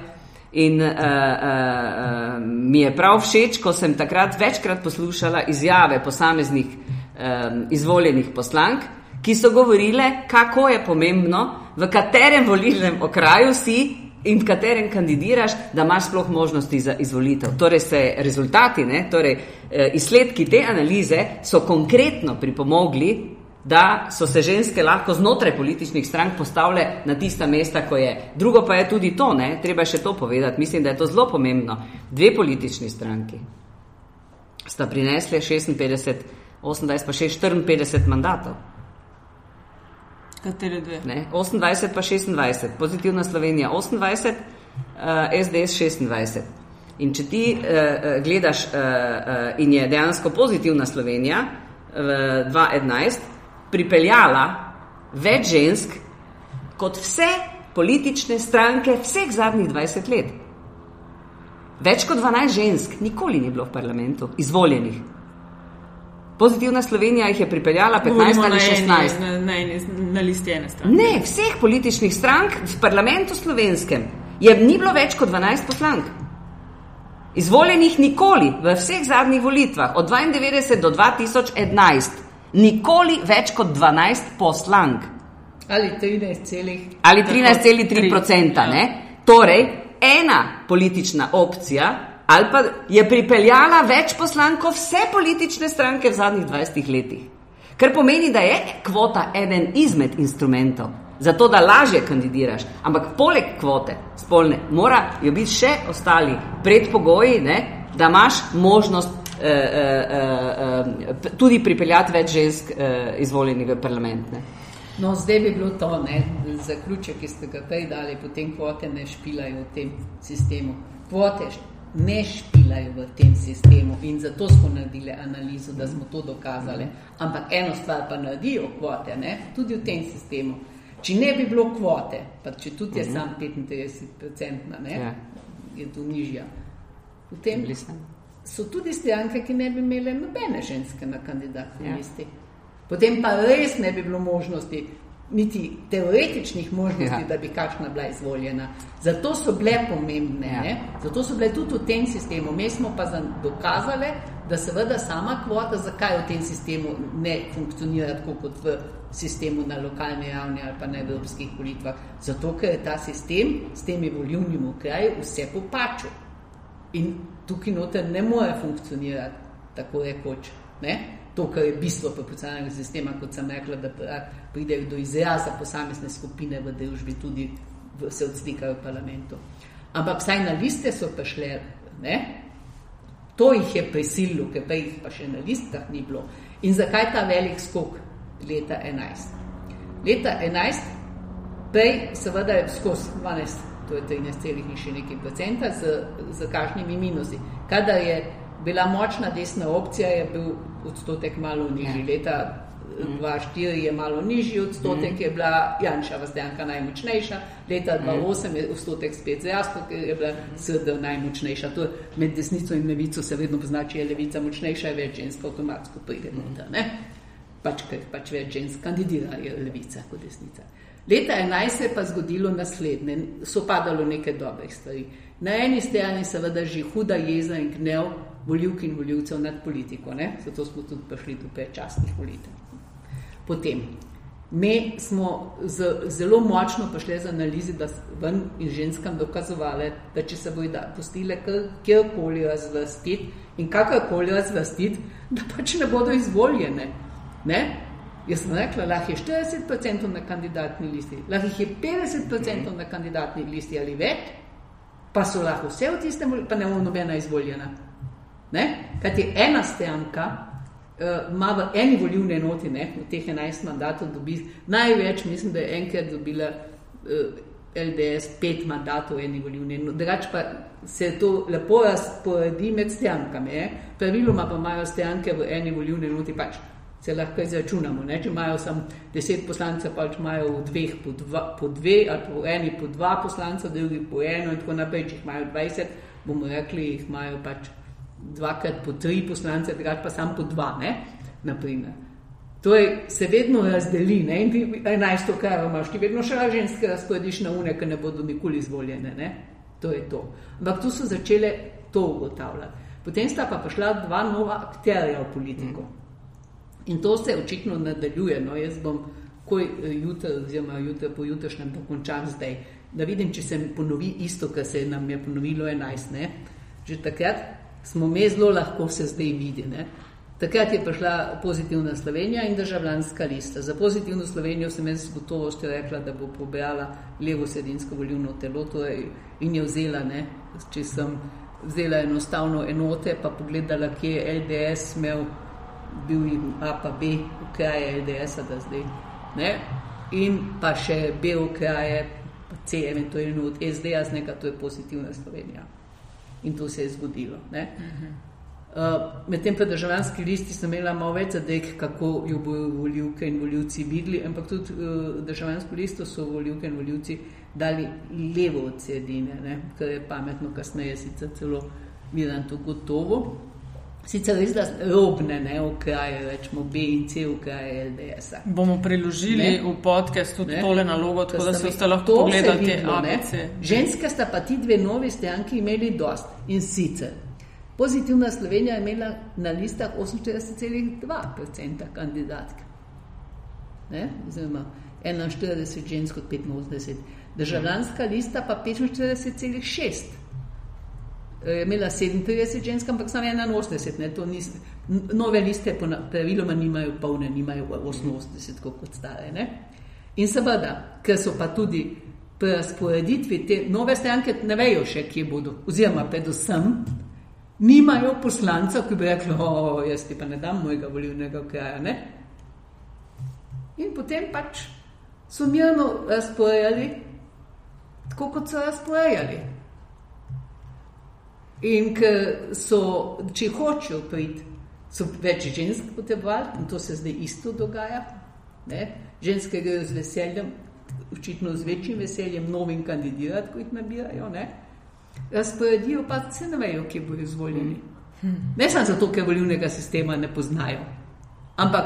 S3: In uh, uh, uh, mi je prav všeč, ko sem takrat večkrat poslušala izjave posameznih um, izvoljenih poslank, ki so govorile, kako je pomembno, v katerem volilnem okraju si in v katerem kandidiraš, da imaš sploh možnosti za izvolitev. Torej, se rezultati, ne, torej, eh, izsledki te analize so konkretno pripomogli, da so se ženske lahko znotraj političnih strank postavile na tista mesta, ko je. Drugo pa je tudi to, ne, treba še to povedati, mislim, da je to zelo pomembno. Dve politični stranki sta prinesli 56, 28 pa 54 mandatov.
S1: Katere dve?
S3: Ne? 28 pa 26, pozitivna Slovenija 28, uh, SDS 26. In če ti uh, gledaš uh, uh, in je dejansko pozitivna Slovenija v 2011 pripeljala več žensk kot vse politične stranke vseh zadnjih 20 let. Več kot 12 žensk nikoli ni bilo v parlamentu izvoljenih. Pozitivna Slovenija jih je pripeljala 15 ali 16.
S1: Na, na, na, na listi ene strani.
S3: Ne, vseh političnih strank v parlamentu slovenskem je ni bilo več kot 12 poslank. Izvoljenih nikoli v vseh zadnjih volitvah od 92 do 2011, nikoli več kot 12 poslank.
S2: Ali 13,3
S3: ali 13,3 odstotka. Torej, ena politična opcija ali pa je pripeljala več poslankov vse politične stranke v zadnjih 20 letih. Kar pomeni, da je kvota eden izmed instrumentov, zato da lažje kandidiraš. Ampak poleg kvote spolne, morajo biti še ostali predpogoji, ne, da imaš možnost eh, eh, eh, tudi pripeljati več žensk eh, izvoljenih v parlament. Ne.
S2: No, zdaj bi bilo to, ne, zaključek, ki ste ga prej dali, potem kvote ne špilajo v tem sistemu. Kvote ne špilajo v tem sistemu in zato smo naredili analizo, da smo to dokazali. Ampak eno stvar pa naredijo kvote, ne? tudi v tem sistemu. Če ne bi bilo kvote, pa če tudi je mhm. sam 35-odstotna, ja. je tu nižja, potem so tudi stranke, ki ne bi imele nobene ženske na kandidatni ja. listi. Potem pa res ne bi bilo možnosti, niti teoretičnih možnosti, ja. da bi kakšna bila izvoljena. Zato so bile pomembne, ja. zato so bile tudi v tem sistemu. Mi smo pa dokazali, da seveda sama kvota, zakaj v tem sistemu ne funkcionira tako kot v sistemu na lokalni ravni ali pa na evropskih volitvah. Zato, ker je ta sistem s temi volivnimi okraji vse popačil. In tukaj noter ne more funkcionirati tako rekoč. Ne? To, kar je bistvo proporcionalnega sistema, kot sem rekla, da pridejo do izraza posamezne skupine v družbi, tudi v, se odslikajo v parlamentu. Ampak vsaj na liste so prišle, ne? to jih je prisililo, ker pa jih pa še na listah ni bilo. In zakaj ta velik skok leta 11? Leta 11, prej seveda je skozi 12, to je 13, in še nekaj procenta, z, z kažnimi minusi. Kadar je bila močna desna opcija, je bil odstotek malo nižji. Ja. Leta 2004 je malo nižji odstotek, mm. je bila Janša Vazdanka najmočnejša, leta 2008 je odstotek spet zrastel, ker je bila SD najmočnejša. To med desnico in levico se vedno pozna, če je levica močnejša, je več žensk avtomatsko pride noter. Ne? Pač, ker pač več žensk kandidira, je levica kot desnica. Leta 11 se je pa zgodilo naslednje, so padalo neke dobre stvari. Na eni strani seveda že huda jeza in gnev voljivk in voljivcev nad politiko. Ne? Zato smo tudi prišli do predčasnih volitev. Potem, mi smo z, zelo močno prišli z analizi, da ven in ženskam dokazovali, da če se bojo pustile kjerkoli razvrstiti in kakorkoli razvrstiti, da pač ne bodo izvoljene. Ne? Jaz sem rekla, lahko je 40% na kandidatni listi, lahko je 50% na kandidatni listi ali več, pa so lahko vse v tistem, pa ne bo nobena izvoljena. Kaj ti ena stranka uh, ima v eni volilni enoti, ne, v teh 11 mandatov, dobi največ, mislim, da je enkrat dobila uh, LDS pet mandatov v eni volilni enoti. Drugač pa se to lepo razporedi med strankami. Praviloma pa imajo stranke v eni volilni enoti pač. Se lahko izračunamo, ne? če imajo samo deset poslancev, pa če imajo v dveh po, dva, po dve, ali po eni po dva poslanca, drugi po eno, in tako naprej. Če jih imajo 20, bomo rekli, jih imajo pač dvakrat po tri poslance, drugače pa samo po dva. Ne? Naprimer. Torej, se vedno razdeli, ne? in ti enajsto, kar imaš, ti vedno še ženske razporediš na une, ki ne bodo nikoli izvoljene. Ne? To je to. Ampak tu so začele to ugotavljati. Potem sta pa prišla dva nova akterja v politiko. In to se očitno nadaljuje. No, jaz bom, ko jutri, oziroma jutri po jutrišnjem, pa končam zdaj, da vidim, če se mi ponovi isto, kar se nam je ponovilo 11. Ne? Že takrat smo me zelo lahko se zdaj videli. Takrat je prišla pozitivna Slovenija in državljanska lista. Za pozitivno Slovenijo sem jaz gotovo ste rekla, da bo pobrala levo sredinsko volivno telo torej in je vzela, ne? če sem vzela enostavno enote, pa pogledala, kje je LDS imel, bil jim A pa B, kraje LDS-a da zdaj. Ne? In pa še B kraje, pa C eventualno od SD-a z nekaj, to je pozitivna Slovenija. In to se je zgodilo. Ne? Uh -huh. Uh, Medtem pa državljanski listi sem imela malo več zadek, kako jo bodo voljivke in voljivci videli, ampak tudi uh, državljansko listo so voljivke in voljivci dali levo od sredine, kar je pametno, kasneje sicer celo vidim to gotovo. Sicer res da robne, ne, v kraje, rečemo B in C v kraje LDS-a.
S1: Bomo priložili ne? v podcast tudi ne? tole nalogo, tako da, da se boste lahko pogledali te ABC.
S2: Ženske sta pa ti dve novi stranki imeli dost in sicer Pozitivna Slovenija je imela na listah 48,2% kandidatk. Oziroma 41 žensk od 85. Državljanska lista pa 45,6. Je imela 37 žensk, ampak samo 81. Nove liste praviloma nimajo polne, nimajo 88 kot stare. Ne? In seveda, ker so pa tudi pri razporeditvi te nove stranke, ne vejo še, kje bodo, oziroma predvsem nimajo poslanca, ki bi rekli, o, jaz ti pa ne dam mojega volivnega kraja. Ne? In potem pač so mirno razporejali, tako kot so razporejali. In ker so, če hočejo priti, so več žensk potrebovali, in to se zdaj isto dogaja. Ne? Ženske grejo z veseljem, očitno z večjim veseljem, novim kandidirati, ko jih nabirajo. Ne? razporedijo, pa se ne vejo, kje bodo izvoljeni. Ne samo zato, ker volilnega sistema ne poznajo, ampak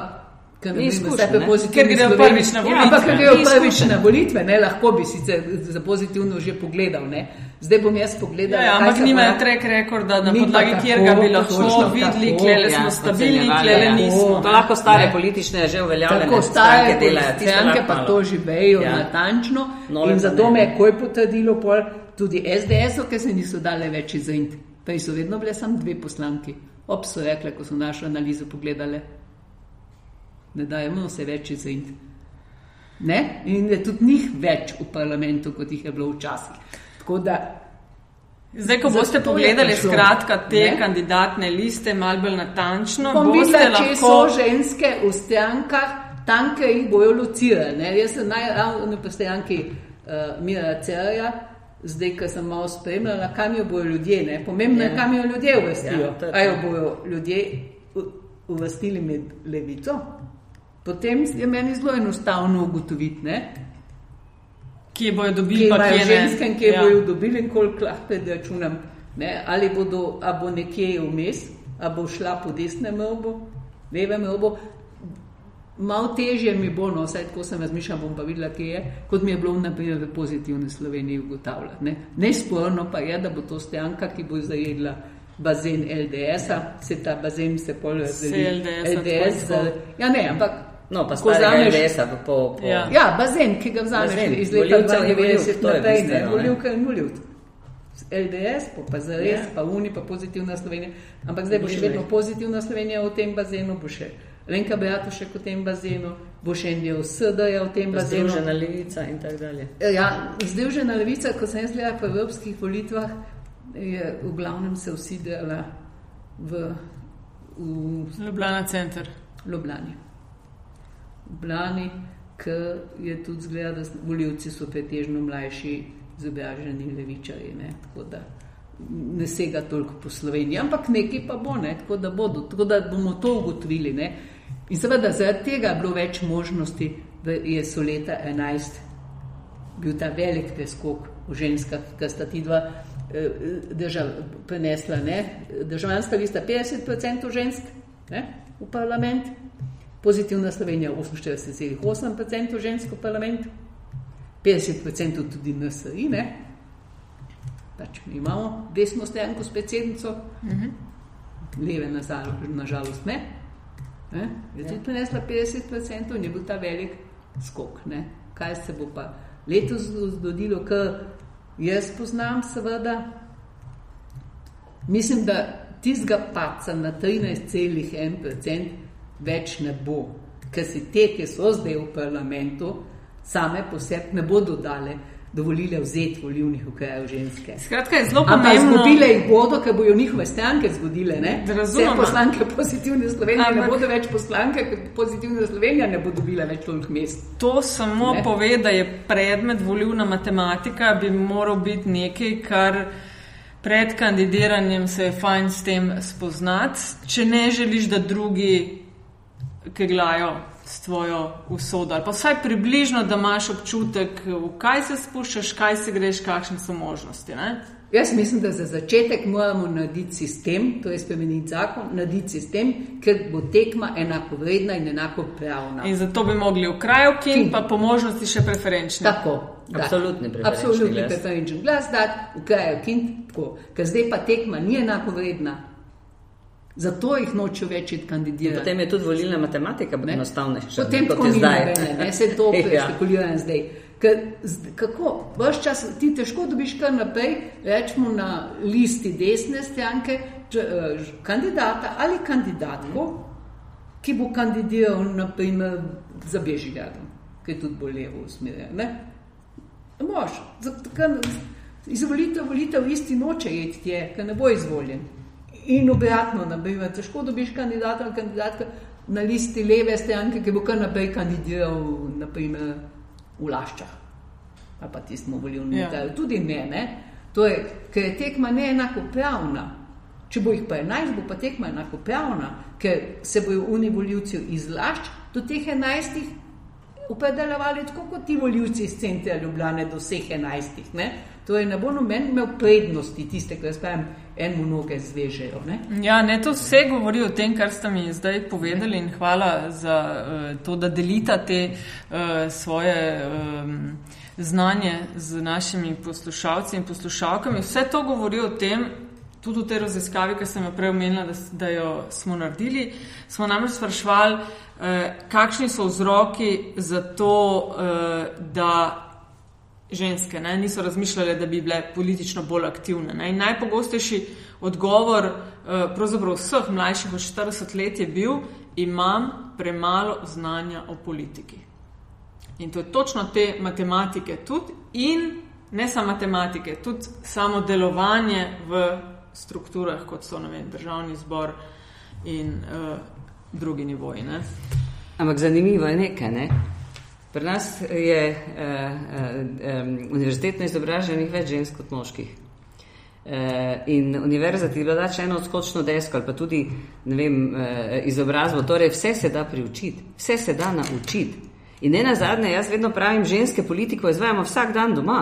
S2: ker ne
S1: grejo prvič na volitve. Ja,
S2: ampak ker grejo prvič na volitve, ne, lahko bi sicer za pozitivno že pogledal. Ne. Zdaj bom jaz pogledal.
S1: Ja, ja, ampak nimajo trek rekorda, na podlagi kjer bi lahko videli, kje smo stabilni, kje nismo.
S3: To lahko stare ne. politične že uveljavljene.
S2: Tako stare delajo, stranke pa to živejo ja. natančno. In zato me je koj potrdilo pol tudi SDS, ki se niso dale več izint, pa so vedno bile samo dve poslanki. Ob so rekle, ko so našo analizo pogledali, da dajemo se več izint. Ne? In je tudi njih več v parlamentu, kot jih je bilo včasih.
S1: Zdaj, ko boste pogledali skratka te ne? kandidatne liste, malo bolj natančno,
S2: boste videla, lahko... če so ženske v strankah, tanke jih bojo locirane. Jaz sem najravno na stranki uh, Mira Cerja, zdaj, ko sem malo spremljala, kam jo bojo ljudje, ne? pomembno je, ja. kam jo ljudje uvrstijo. Ja, Ali jo bojo ljudje uvrstili med levico? Potem je meni zelo enostavno ugotoviti, ne?
S1: Kje bojo dobili pa
S2: kje ženske, kje ja. bojo dobili in koliko lahko računam. Ne? Ali bodo, a bo nekje vmes, a bo šla po desnem robu, levem robu, Malo težje mi bo, no, vsaj tako sem razmišljal, bom pa videla, kje je, kot mi je bilo naprimer v pozitivni Sloveniji ugotavljati. Ne? Nesporno pa je, da bo to stranka, ki bo zajedla bazen LDS-a, se ta bazen se pol
S1: razdeli.
S2: LDS, ja ne, ampak.
S3: No, pa ko vzameš LDS-a po, po...
S2: Ja. ja, bazen, ki ga vzameš iz leta 92 naprej, ne, voljivka in voljivc. LDS, pa, pa za res, ja. pa Uni, pa pozitivna Slovenija. Ampak zdaj bo še vedno pozitivna Slovenija v tem bazenu, bo še. Lenka Beato še v tem bazenu, bo še en del SD-ja v tem bazenu.
S3: Združena levica in tako dalje.
S2: Ja, združena levica, ko sem jaz gledala po evropskih volitvah, je v glavnem se usidela v v
S1: Ljubljana center.
S2: Ljubljani. Ljubljani, ker je tudi zgleda, da voljivci so pretežno mlajši, izobraženi levičari. Ne? Tako da ne sega toliko po Sloveniji, ampak nekaj pa bo, ne? tako, da bodo, tako da bomo to ugotovili. Ne? In seveda zaradi tega je bilo več možnosti, da je so leta 11 bil ta velik preskok v ženskah, ki sta ti dva eh, držav prenesla. Ne? Državljanska lista 50% žensk ne? v parlament, pozitivna Slovenija 48,8% žensk v parlament, 50% tudi NSI. Ne? Pač mi imamo desno stranko s predsednico, uh -huh. leve nažalost ne. ne? Je tudi prenesla 50% in je bil ta velik skok. Ne? Kaj se bo pa letos zgodilo, ker jaz poznam, seveda, mislim, da tistega paca na 13,1% več ne bo, ker si te, ki so zdaj v parlamentu, same po sebi ne bodo dale dovolile vzeti volivnih okrajev ženske.
S1: Skratka, je zelo
S2: Ampak
S1: pomembno.
S2: izgubile jih bodo, ker bojo njihove stranke zgodile. Ne?
S1: Razumem.
S2: Vse poslanke pozitivne Slovenije Ampak... ne bodo več poslanke, ker pozitivna Slovenija ne bo dobila več toliko mest.
S1: To samo
S2: ne.
S1: pove, da je predmet volivna matematika, bi moral biti nekaj, kar pred kandidiranjem se je fajn s tem spoznati, če ne želiš, da drugi keglajo s tvojo usodo. Ali pa vsaj približno, da imaš občutek, v kaj se spuščaš, kaj se greš, kakšne so možnosti. Ne?
S2: Jaz mislim, da za začetek moramo narediti sistem, to je spremeniti zakon, narediti sistem, ker bo tekma enako vredna in enako pravna.
S1: In zato bi mogli v kraju kin,
S2: Kin.
S1: pa po možnosti še preferenčne.
S2: Tako. da.
S3: Absolutni preferenčni
S2: Absolutni
S3: glas.
S2: preferenčni glas dati, v kraju kin, tako. Ker zdaj pa tekma ni enako vredna. Zato jih nočejo več kandidirati.
S3: Potem je tudi volilna matematika
S2: Ne.
S3: enostavnejša.
S2: Potem
S3: kot je zdaj.
S2: nobene, ne, se to (laughs)
S3: Ja.
S2: špekuliram zdaj. Ker, kako, vaš čas ti težko dobiš kar naprej, rečemo na listi desne stranke, eh, kandidata ali kandidatko, ki bo kandidiral naprimer za Bežigradom, ki je tudi bolj levo usmerjen. Ne? Mož, zato, ker izvolitev, volitev isti noče iti tje, ker ne bo izvoljen. In obratno, naprimer, težko dobiš kandidata ali kandidatka na listi leve stranke, ki bo kar naprej kandidiral naprimer, v Laščah. Ali pa tistemu volilnemu
S1: Ja.
S2: ja. Tudi ne, ne. To je, ker je tekma neenakopravna. Če bo jih pa 11, bo pa tekma enakopravna, ker se bojo uni voljivci iz Lašč do teh 11 opredeljevali tako kot ti voljivci iz centra Ljubljane do vseh 11. Ne? Torej ne bo noben imel prednosti tiste, ki jaz pravim, enemu noge zvežejo. Ne?
S1: Ja, ne, to vse govori o tem, kar ste mi zdaj povedali in hvala za uh, to, da delite te uh, svoje um, znanje z našimi poslušalci in poslušalkami. Vse to govori o tem, tudi v tej raziskavi, ki sem jo prej omenila, da, da jo smo naredili, smo namreč sprašvali, uh, kakšni so vzroki za to, uh, da ženske ne, niso razmišljale, da bi bile politično bolj aktivne. Ne. In najpogostejši odgovor eh, pravzaprav vseh mlajših od 40 let je bil, imam premalo znanja o politiki. In to je točno te matematike tudi in ne samo matematike, tudi samo delovanje v strukturah, kot so vem, državni zbor in uh, drugi nivoji. Ne.
S3: Ampak zanimivo je nekaj. Ne? Pri nas je uh, um, univerzitetno izobraženih več žensk kot moških. Uh, in univerza ti da če eno odskočno desko ali pa tudi vem, uh, izobrazbo. Torej, vse se da priučiti, vse se da naučiti. In ne na zadnje, jaz vedno pravim, ženske politiko izvajamo vsak dan doma.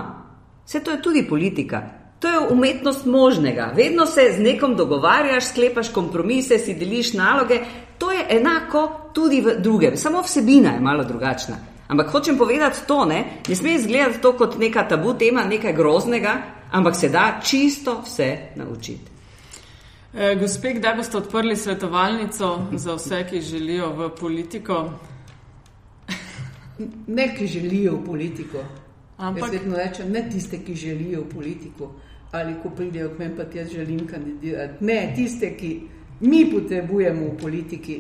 S3: Vse to je tudi politika. To je umetnost možnega. Vedno se z nekom dogovarjaš, sklepaš kompromise, si deliš naloge. To je enako tudi v drugem, samo vsebina je malo drugačna. Ampak hočem povedati to, ne, ne sme izgledati to kot neka tabu tema, nekaj groznega, ampak se da čisto vse naučiti.
S1: E, gospe, kdaj boste odprli svetovalnico za vse, ki želijo v politiko? (laughs)
S2: Ne, ki želijo v politiko.
S1: Ampak-
S2: Jaz vedno rečem, ne tiste, ki želijo v politiko. Ali ko pridejo k meni, pa jaz želim kandidirati. Ne, tiste, ki mi potrebujemo v politiki,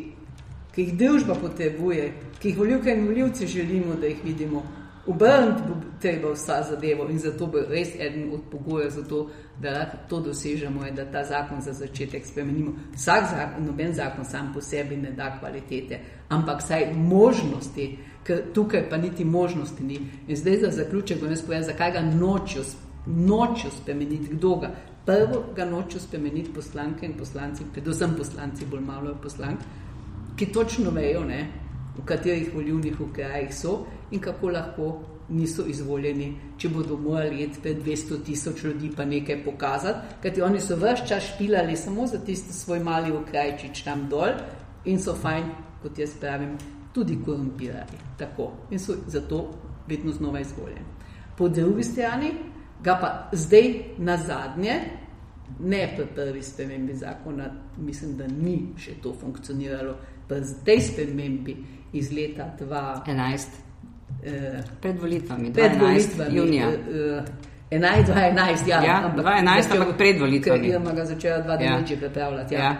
S2: ki jih družba potrebuje, ki jih volivke in volivci želimo, da jih vidimo Obrniti bo treba vsa zadevo in zato bo res eden od pogojev to, da lahko to dosežemo in da ta zakon za začetek spremenimo. Vsak zakon, noben zakon sam po sebi ne da kvalitete, ampak saj možnosti, ker tukaj pa niti možnosti ni. In zdaj za zaključek bom jaz povedal, zakaj ga nočijo, nočijo spremeniti, kdo ga. Prvo ga nočijo spremeniti poslanke in poslanci, predvsem poslanci, bolj malo poslank, ki točno vejo, ne, v katerih volivnih okrajih so in kako lahko niso izvoljeni, če bodo morali iti pred 200 tisoč ljudi pa nekaj pokazati, kajti oni so vse čas špilali samo za tisti svoj mali okrajčič tam dol in so fajn, kot jaz pravim, tudi korumpirali. Tako. In so zato vedno znova izvoljeni. Po drugi strani ga pa zdaj na zadnje, ne pri prvi spremembi zakona, mislim, da ni še to funkcioniralo, pa zdaj spremembi iz leta 2011.
S3: Eh, pred volitvami,
S2: pred volitvami, junija. Eh, 11, 2011, ja,
S3: ja, ampak 2011, ampak pred volitvami.
S2: Ja, ga začela 2009 ja. pripravljati. Ja. Ja.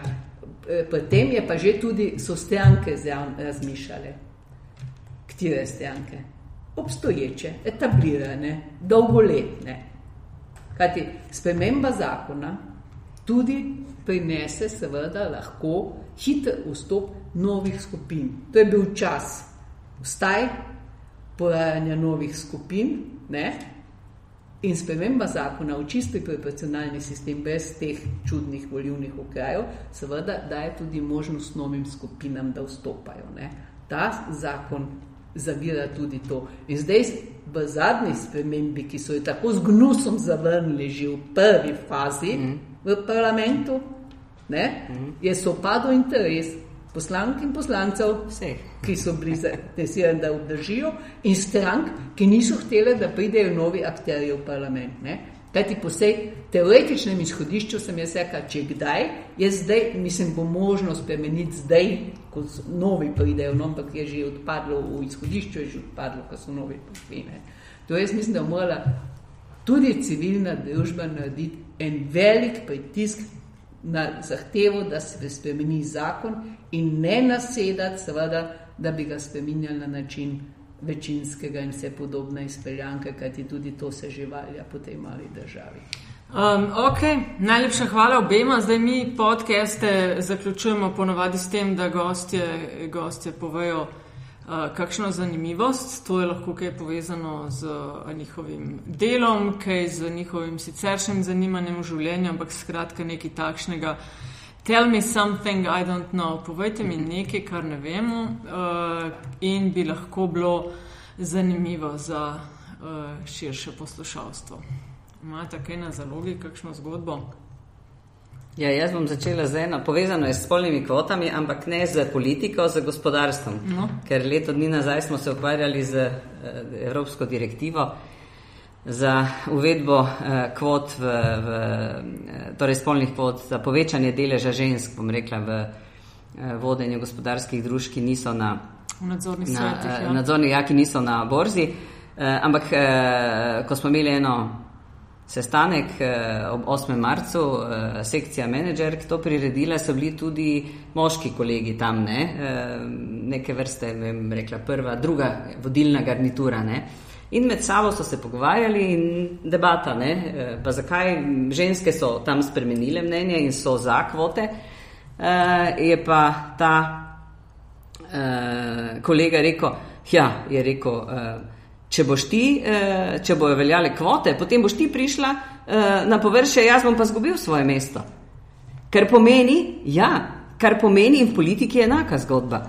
S2: Potem je pa že tudi so stranke razmišljale, katere stranke, obstoječe, etablirane, dolgoletne. Kajti sprememba zakona tudi prinese, seveda, lahko hiter vstop novih skupin. To je bil čas vstaj porajanja novih skupin ne? in sprememba zakona v čisti proporcionalni sistem brez teh čudnih volivnih okrajev, seveda daje tudi možnost novim skupinam, da vstopajo. Ne? Ta zakon zavira tudi to. In zdaj v zadnji spremembi, ki so jo tako z gnusom zavrnili že v prvi fazi mm. V parlamentu, ne, mm. je sopadal interes poslank in poslancev, Vseh. ki so bili zainteresirani, da obdržijo, in strank, ki niso hteli, da pridejo novi akteri v parlament. Ne? Kajti po vsej teoretičnem izhodišču sem jaz rekel, če kdaj, je zdaj, mislim, bo možno spremeniti zdaj, ko novi pridejo, no, ampak je že odpadlo v izhodišču, je že odpadlo, ko so novi prišli. To jaz mislim, da mora tudi civilna družba narediti en velik pritisk na zahtevo, da se spremeni zakon in ne nasedati, seveda, da bi ga spremenjali na način večinskega in vse podobne izpeljanke, kajti tudi to se živalja po tej mali državi.
S1: Um, ok, najlepša hvala obema. Zdaj mi podcaste zaključujemo ponovadi s tem, da gostje, gostje povejo kakšno zanimivost, to je lahko kaj povezano z njihovim delom, kaj z njihovim siceršnjim zanimanjem v življenju, ampak skratka nekaj takšnega. Tell me something I don't know, povejte mi nekaj, kar ne vemo uh, in bi lahko bilo zanimivo za uh, širše poslušalstvo. Imate kaj na zalogi, kakšno zgodbo?
S3: Ja, jaz bom začela z eno, povezano je s spolnimi kvotami, ampak ne z politiko, z gospodarstvom. No. Ker leto dni nazaj smo se ukvarjali z uh, Evropsko direktivo za uvedbo uh, kvot, v, v, uh, torej spolnih kvot, za povečanje deleža žensk, bom rekla, v vodenju gospodarskih družb, ki niso na
S1: nadzornih svetih.
S3: Ja. Nadzorni, ja, ki niso na borzi. Ampak, ko smo imeli eno sestanek eh, ob 8. marcu, eh, sekcija menedžer, ki to priredila, so bili tudi moški kolegi tam, ne? Eh, neke vrste, vem, rekla prva, druga vodilna garnitura. Ne? In med sabo so se pogovarjali in debata, ne? pa zakaj ženske so tam spremenile mnenje in so za kvote, je pa ta kolega rekel, ja, je rekel, če ti, eh, če bojo veljale kvote, potem boš ti prišla eh, na površje, jaz bom pa zgubil svoje mesto. Kar pomeni, ja, kar pomeni in v politiki je enaka zgodba.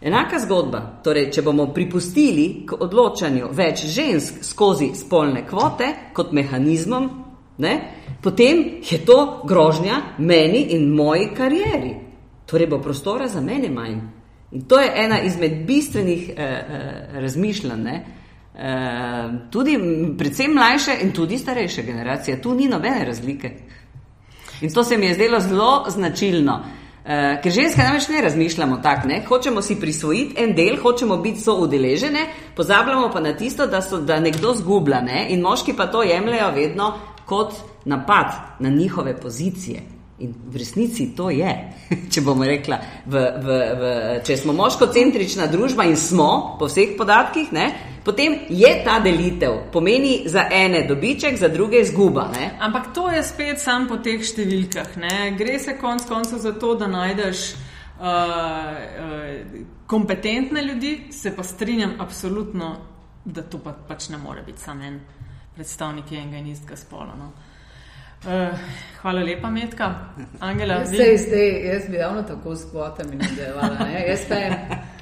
S3: Enaka zgodba, torej, če bomo pripustili k odločanju več žensk skozi spolne kvote kot mehanizmom, ne, potem je to grožnja meni in moji karieri. Torej bo prostora za mene manj. In to je ena izmed bistvenih eh, eh, razmišljanj. Ehm, tudi predvsem mlajše in tudi starejše generacije, tu ni nobene razlike. In to se mi je zdelo zelo značilno. Uh, ker ženske namreč ne razmišljamo tako, ne? hočemo si prisvojiti en del, hočemo biti soudeležene, pozabljamo pa na tisto, da, so, da nekdo zgublja ne? in moški pa to jemljajo vedno kot napad na njihove pozicije. In v resnici to je, (laughs) če bomo rekla, v, v, v, če smo moško-centrična družba in smo, po vseh podatkih, ne, potem je ta delitev, pomeni za ene dobiček, za druge izguba. Ne?
S1: Ampak to je spet sam po teh številkah. Ne? Gre se konec koncev za to, da najdeš uh, uh, kompetentne ljudi, se pa strinjam absolutno, da to pa, pač ne more biti samo en predstavnik enega in istega spola. No? Uh, hvala lepa, Metka. Angela,
S2: jaz, sej, sej, jaz bi ravno tako s kvotami nadaljevala.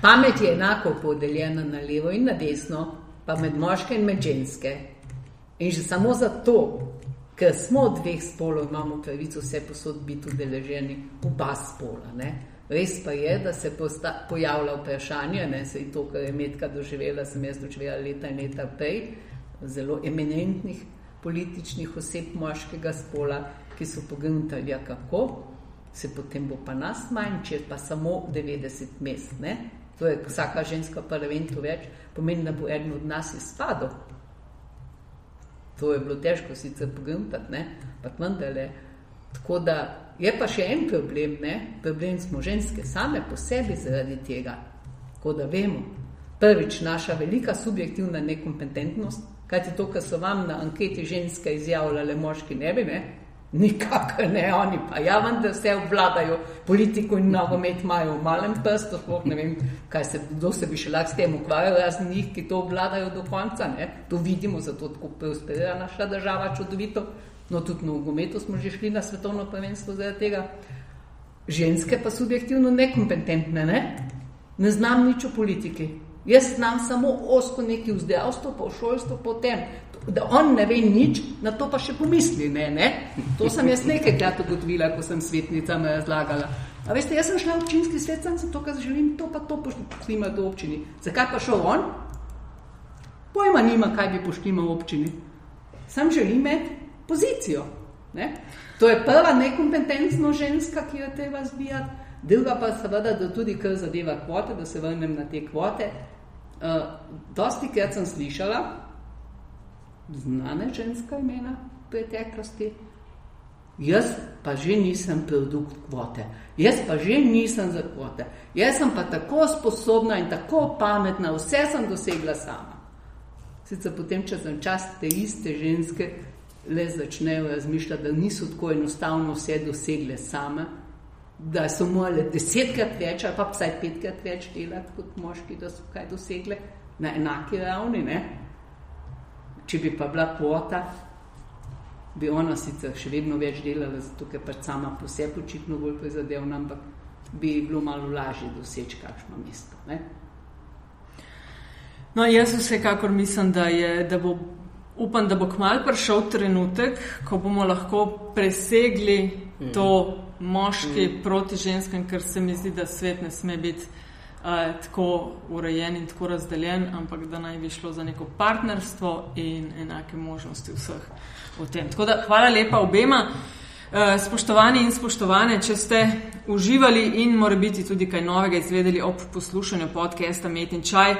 S2: Pamet je enako podeljena na levo in na desno, pa med moške in med ženske. In že samo zato, ker smo dveh spolov, imamo pravico vse posod biti udeleženi, oba spola. Ne? Res pa je, da se posta, pojavlja vprašanje, ne se to, kar je Metka doživela, sem jaz doživela leta in leta prej, zelo eminentnih političnih oseb moškega spola, ki so pogledali, ja, kako se potem bo pa nas manj, če pa samo 90 mest. Ne? To je vsaka ženska parlamentu več, pomeni, da bo eden od nas izpadel. To je bilo težko sicer pogledati, ampak vendarle. Tako da je pa še en problem, ne? problem smo ženske same po sebi zaradi tega, tako da vemo. Prvič, naša velika subjektivna nekompetentnost, Kaj ti to, kar so vam na anketi ženske izjavljale, moški ne bi, ne? Nikakor ne, oni pa ja, vendar vse obvladajo politiko in nogomet imajo v malem prstu, sploh ne vem, kaj se, kdo se bi še lahko s tem ukvarjal, razen njih, ki to obvladajo do konca, ne? To vidimo, zato tako prosperira naša država čudovito. No, tudi na nogometu smo že šli na svetovno prvenstvo zaradi tega. Ženske pa subjektivno nekompetentne, ne? Ne znam nič o politiki. Jaz znam samo osko neki v zdravstvu, pa v šolstvu, potem, da on ne ve nič, na to pa še pomisli. Ne, ne? To sem jaz nekajkrat ugotovila, ko sem svetnicam razlagala. A veste, jaz sem šla v občinski svet, sem zato, ker želim to pa to poštima do občini. Zakaj pa šel on? Pojma nima, kaj bi poštima v občini. Sam želim imeti pozicijo. Ne? To je prva nekompetentna ženska, ki jo treba zbijati. Druga pa seveda, da tudi kar zadeva kvote, da se vrnem na te kvote, Uh, dosti krat sem slišala znane ženska imena preteklosti, jaz pa že nisem produkt kvote, jaz pa že nisem za kvote, jaz sem pa tako sposobna in tako pametna, vse sem dosegla sama. Sicer potem, če sem čas te iste ženske, le začnejo razmišljati, da niso tako enostavno vse dosegle sama, da so morali desetkrat več ali pa vsaj petkrat več delati kot moški, da so kaj dosegli na enaki ravni. Ne? Če bi pa bila kvota, bi ona sicer še vedno več delala, zato ker pač sama po sebi očitno bolj prizadevna, ampak bi bilo malo lažje doseči kakšno mesto. Ne?
S1: No, jaz vsekakor mislim, da, je, da bo, upam, da bo kmalo prišel trenutek, ko bomo lahko presegli mm. to moški mm. proti ženskam, ker se mi zdi, da svet ne sme biti uh, tako urejen in tako razdeljen, ampak da naj bi šlo za neko partnerstvo in enake možnosti vseh v tem. Tako da hvala lepa obema. Uh, spoštovani in spoštovane, če ste uživali in mora biti tudi kaj novega izvedeli ob poslušanju podcasta Met in Čaj,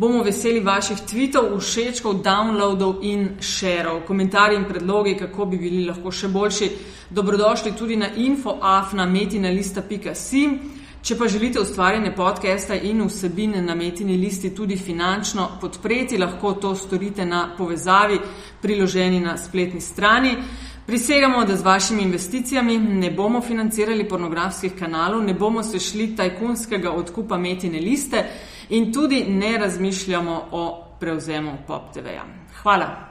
S1: bomo veseli vaših tweetov, všečkov, downloadov in šerov. Komentarji in predlogi, kako bi bili lahko še boljši, dobrodošli tudi na infoafnametinalista.si. Če pa želite ustvarjanje podcasta in vsebine na metini listi tudi finančno podpreti, lahko to storite na povezavi priloženi na spletni strani. Prisegamo, da z vašimi investicijami ne bomo financirali pornografskih kanalov, ne bomo se šli tajkunskega odkupa metine liste in tudi ne razmišljamo o prevzemu Pop TV-ja. Hvala.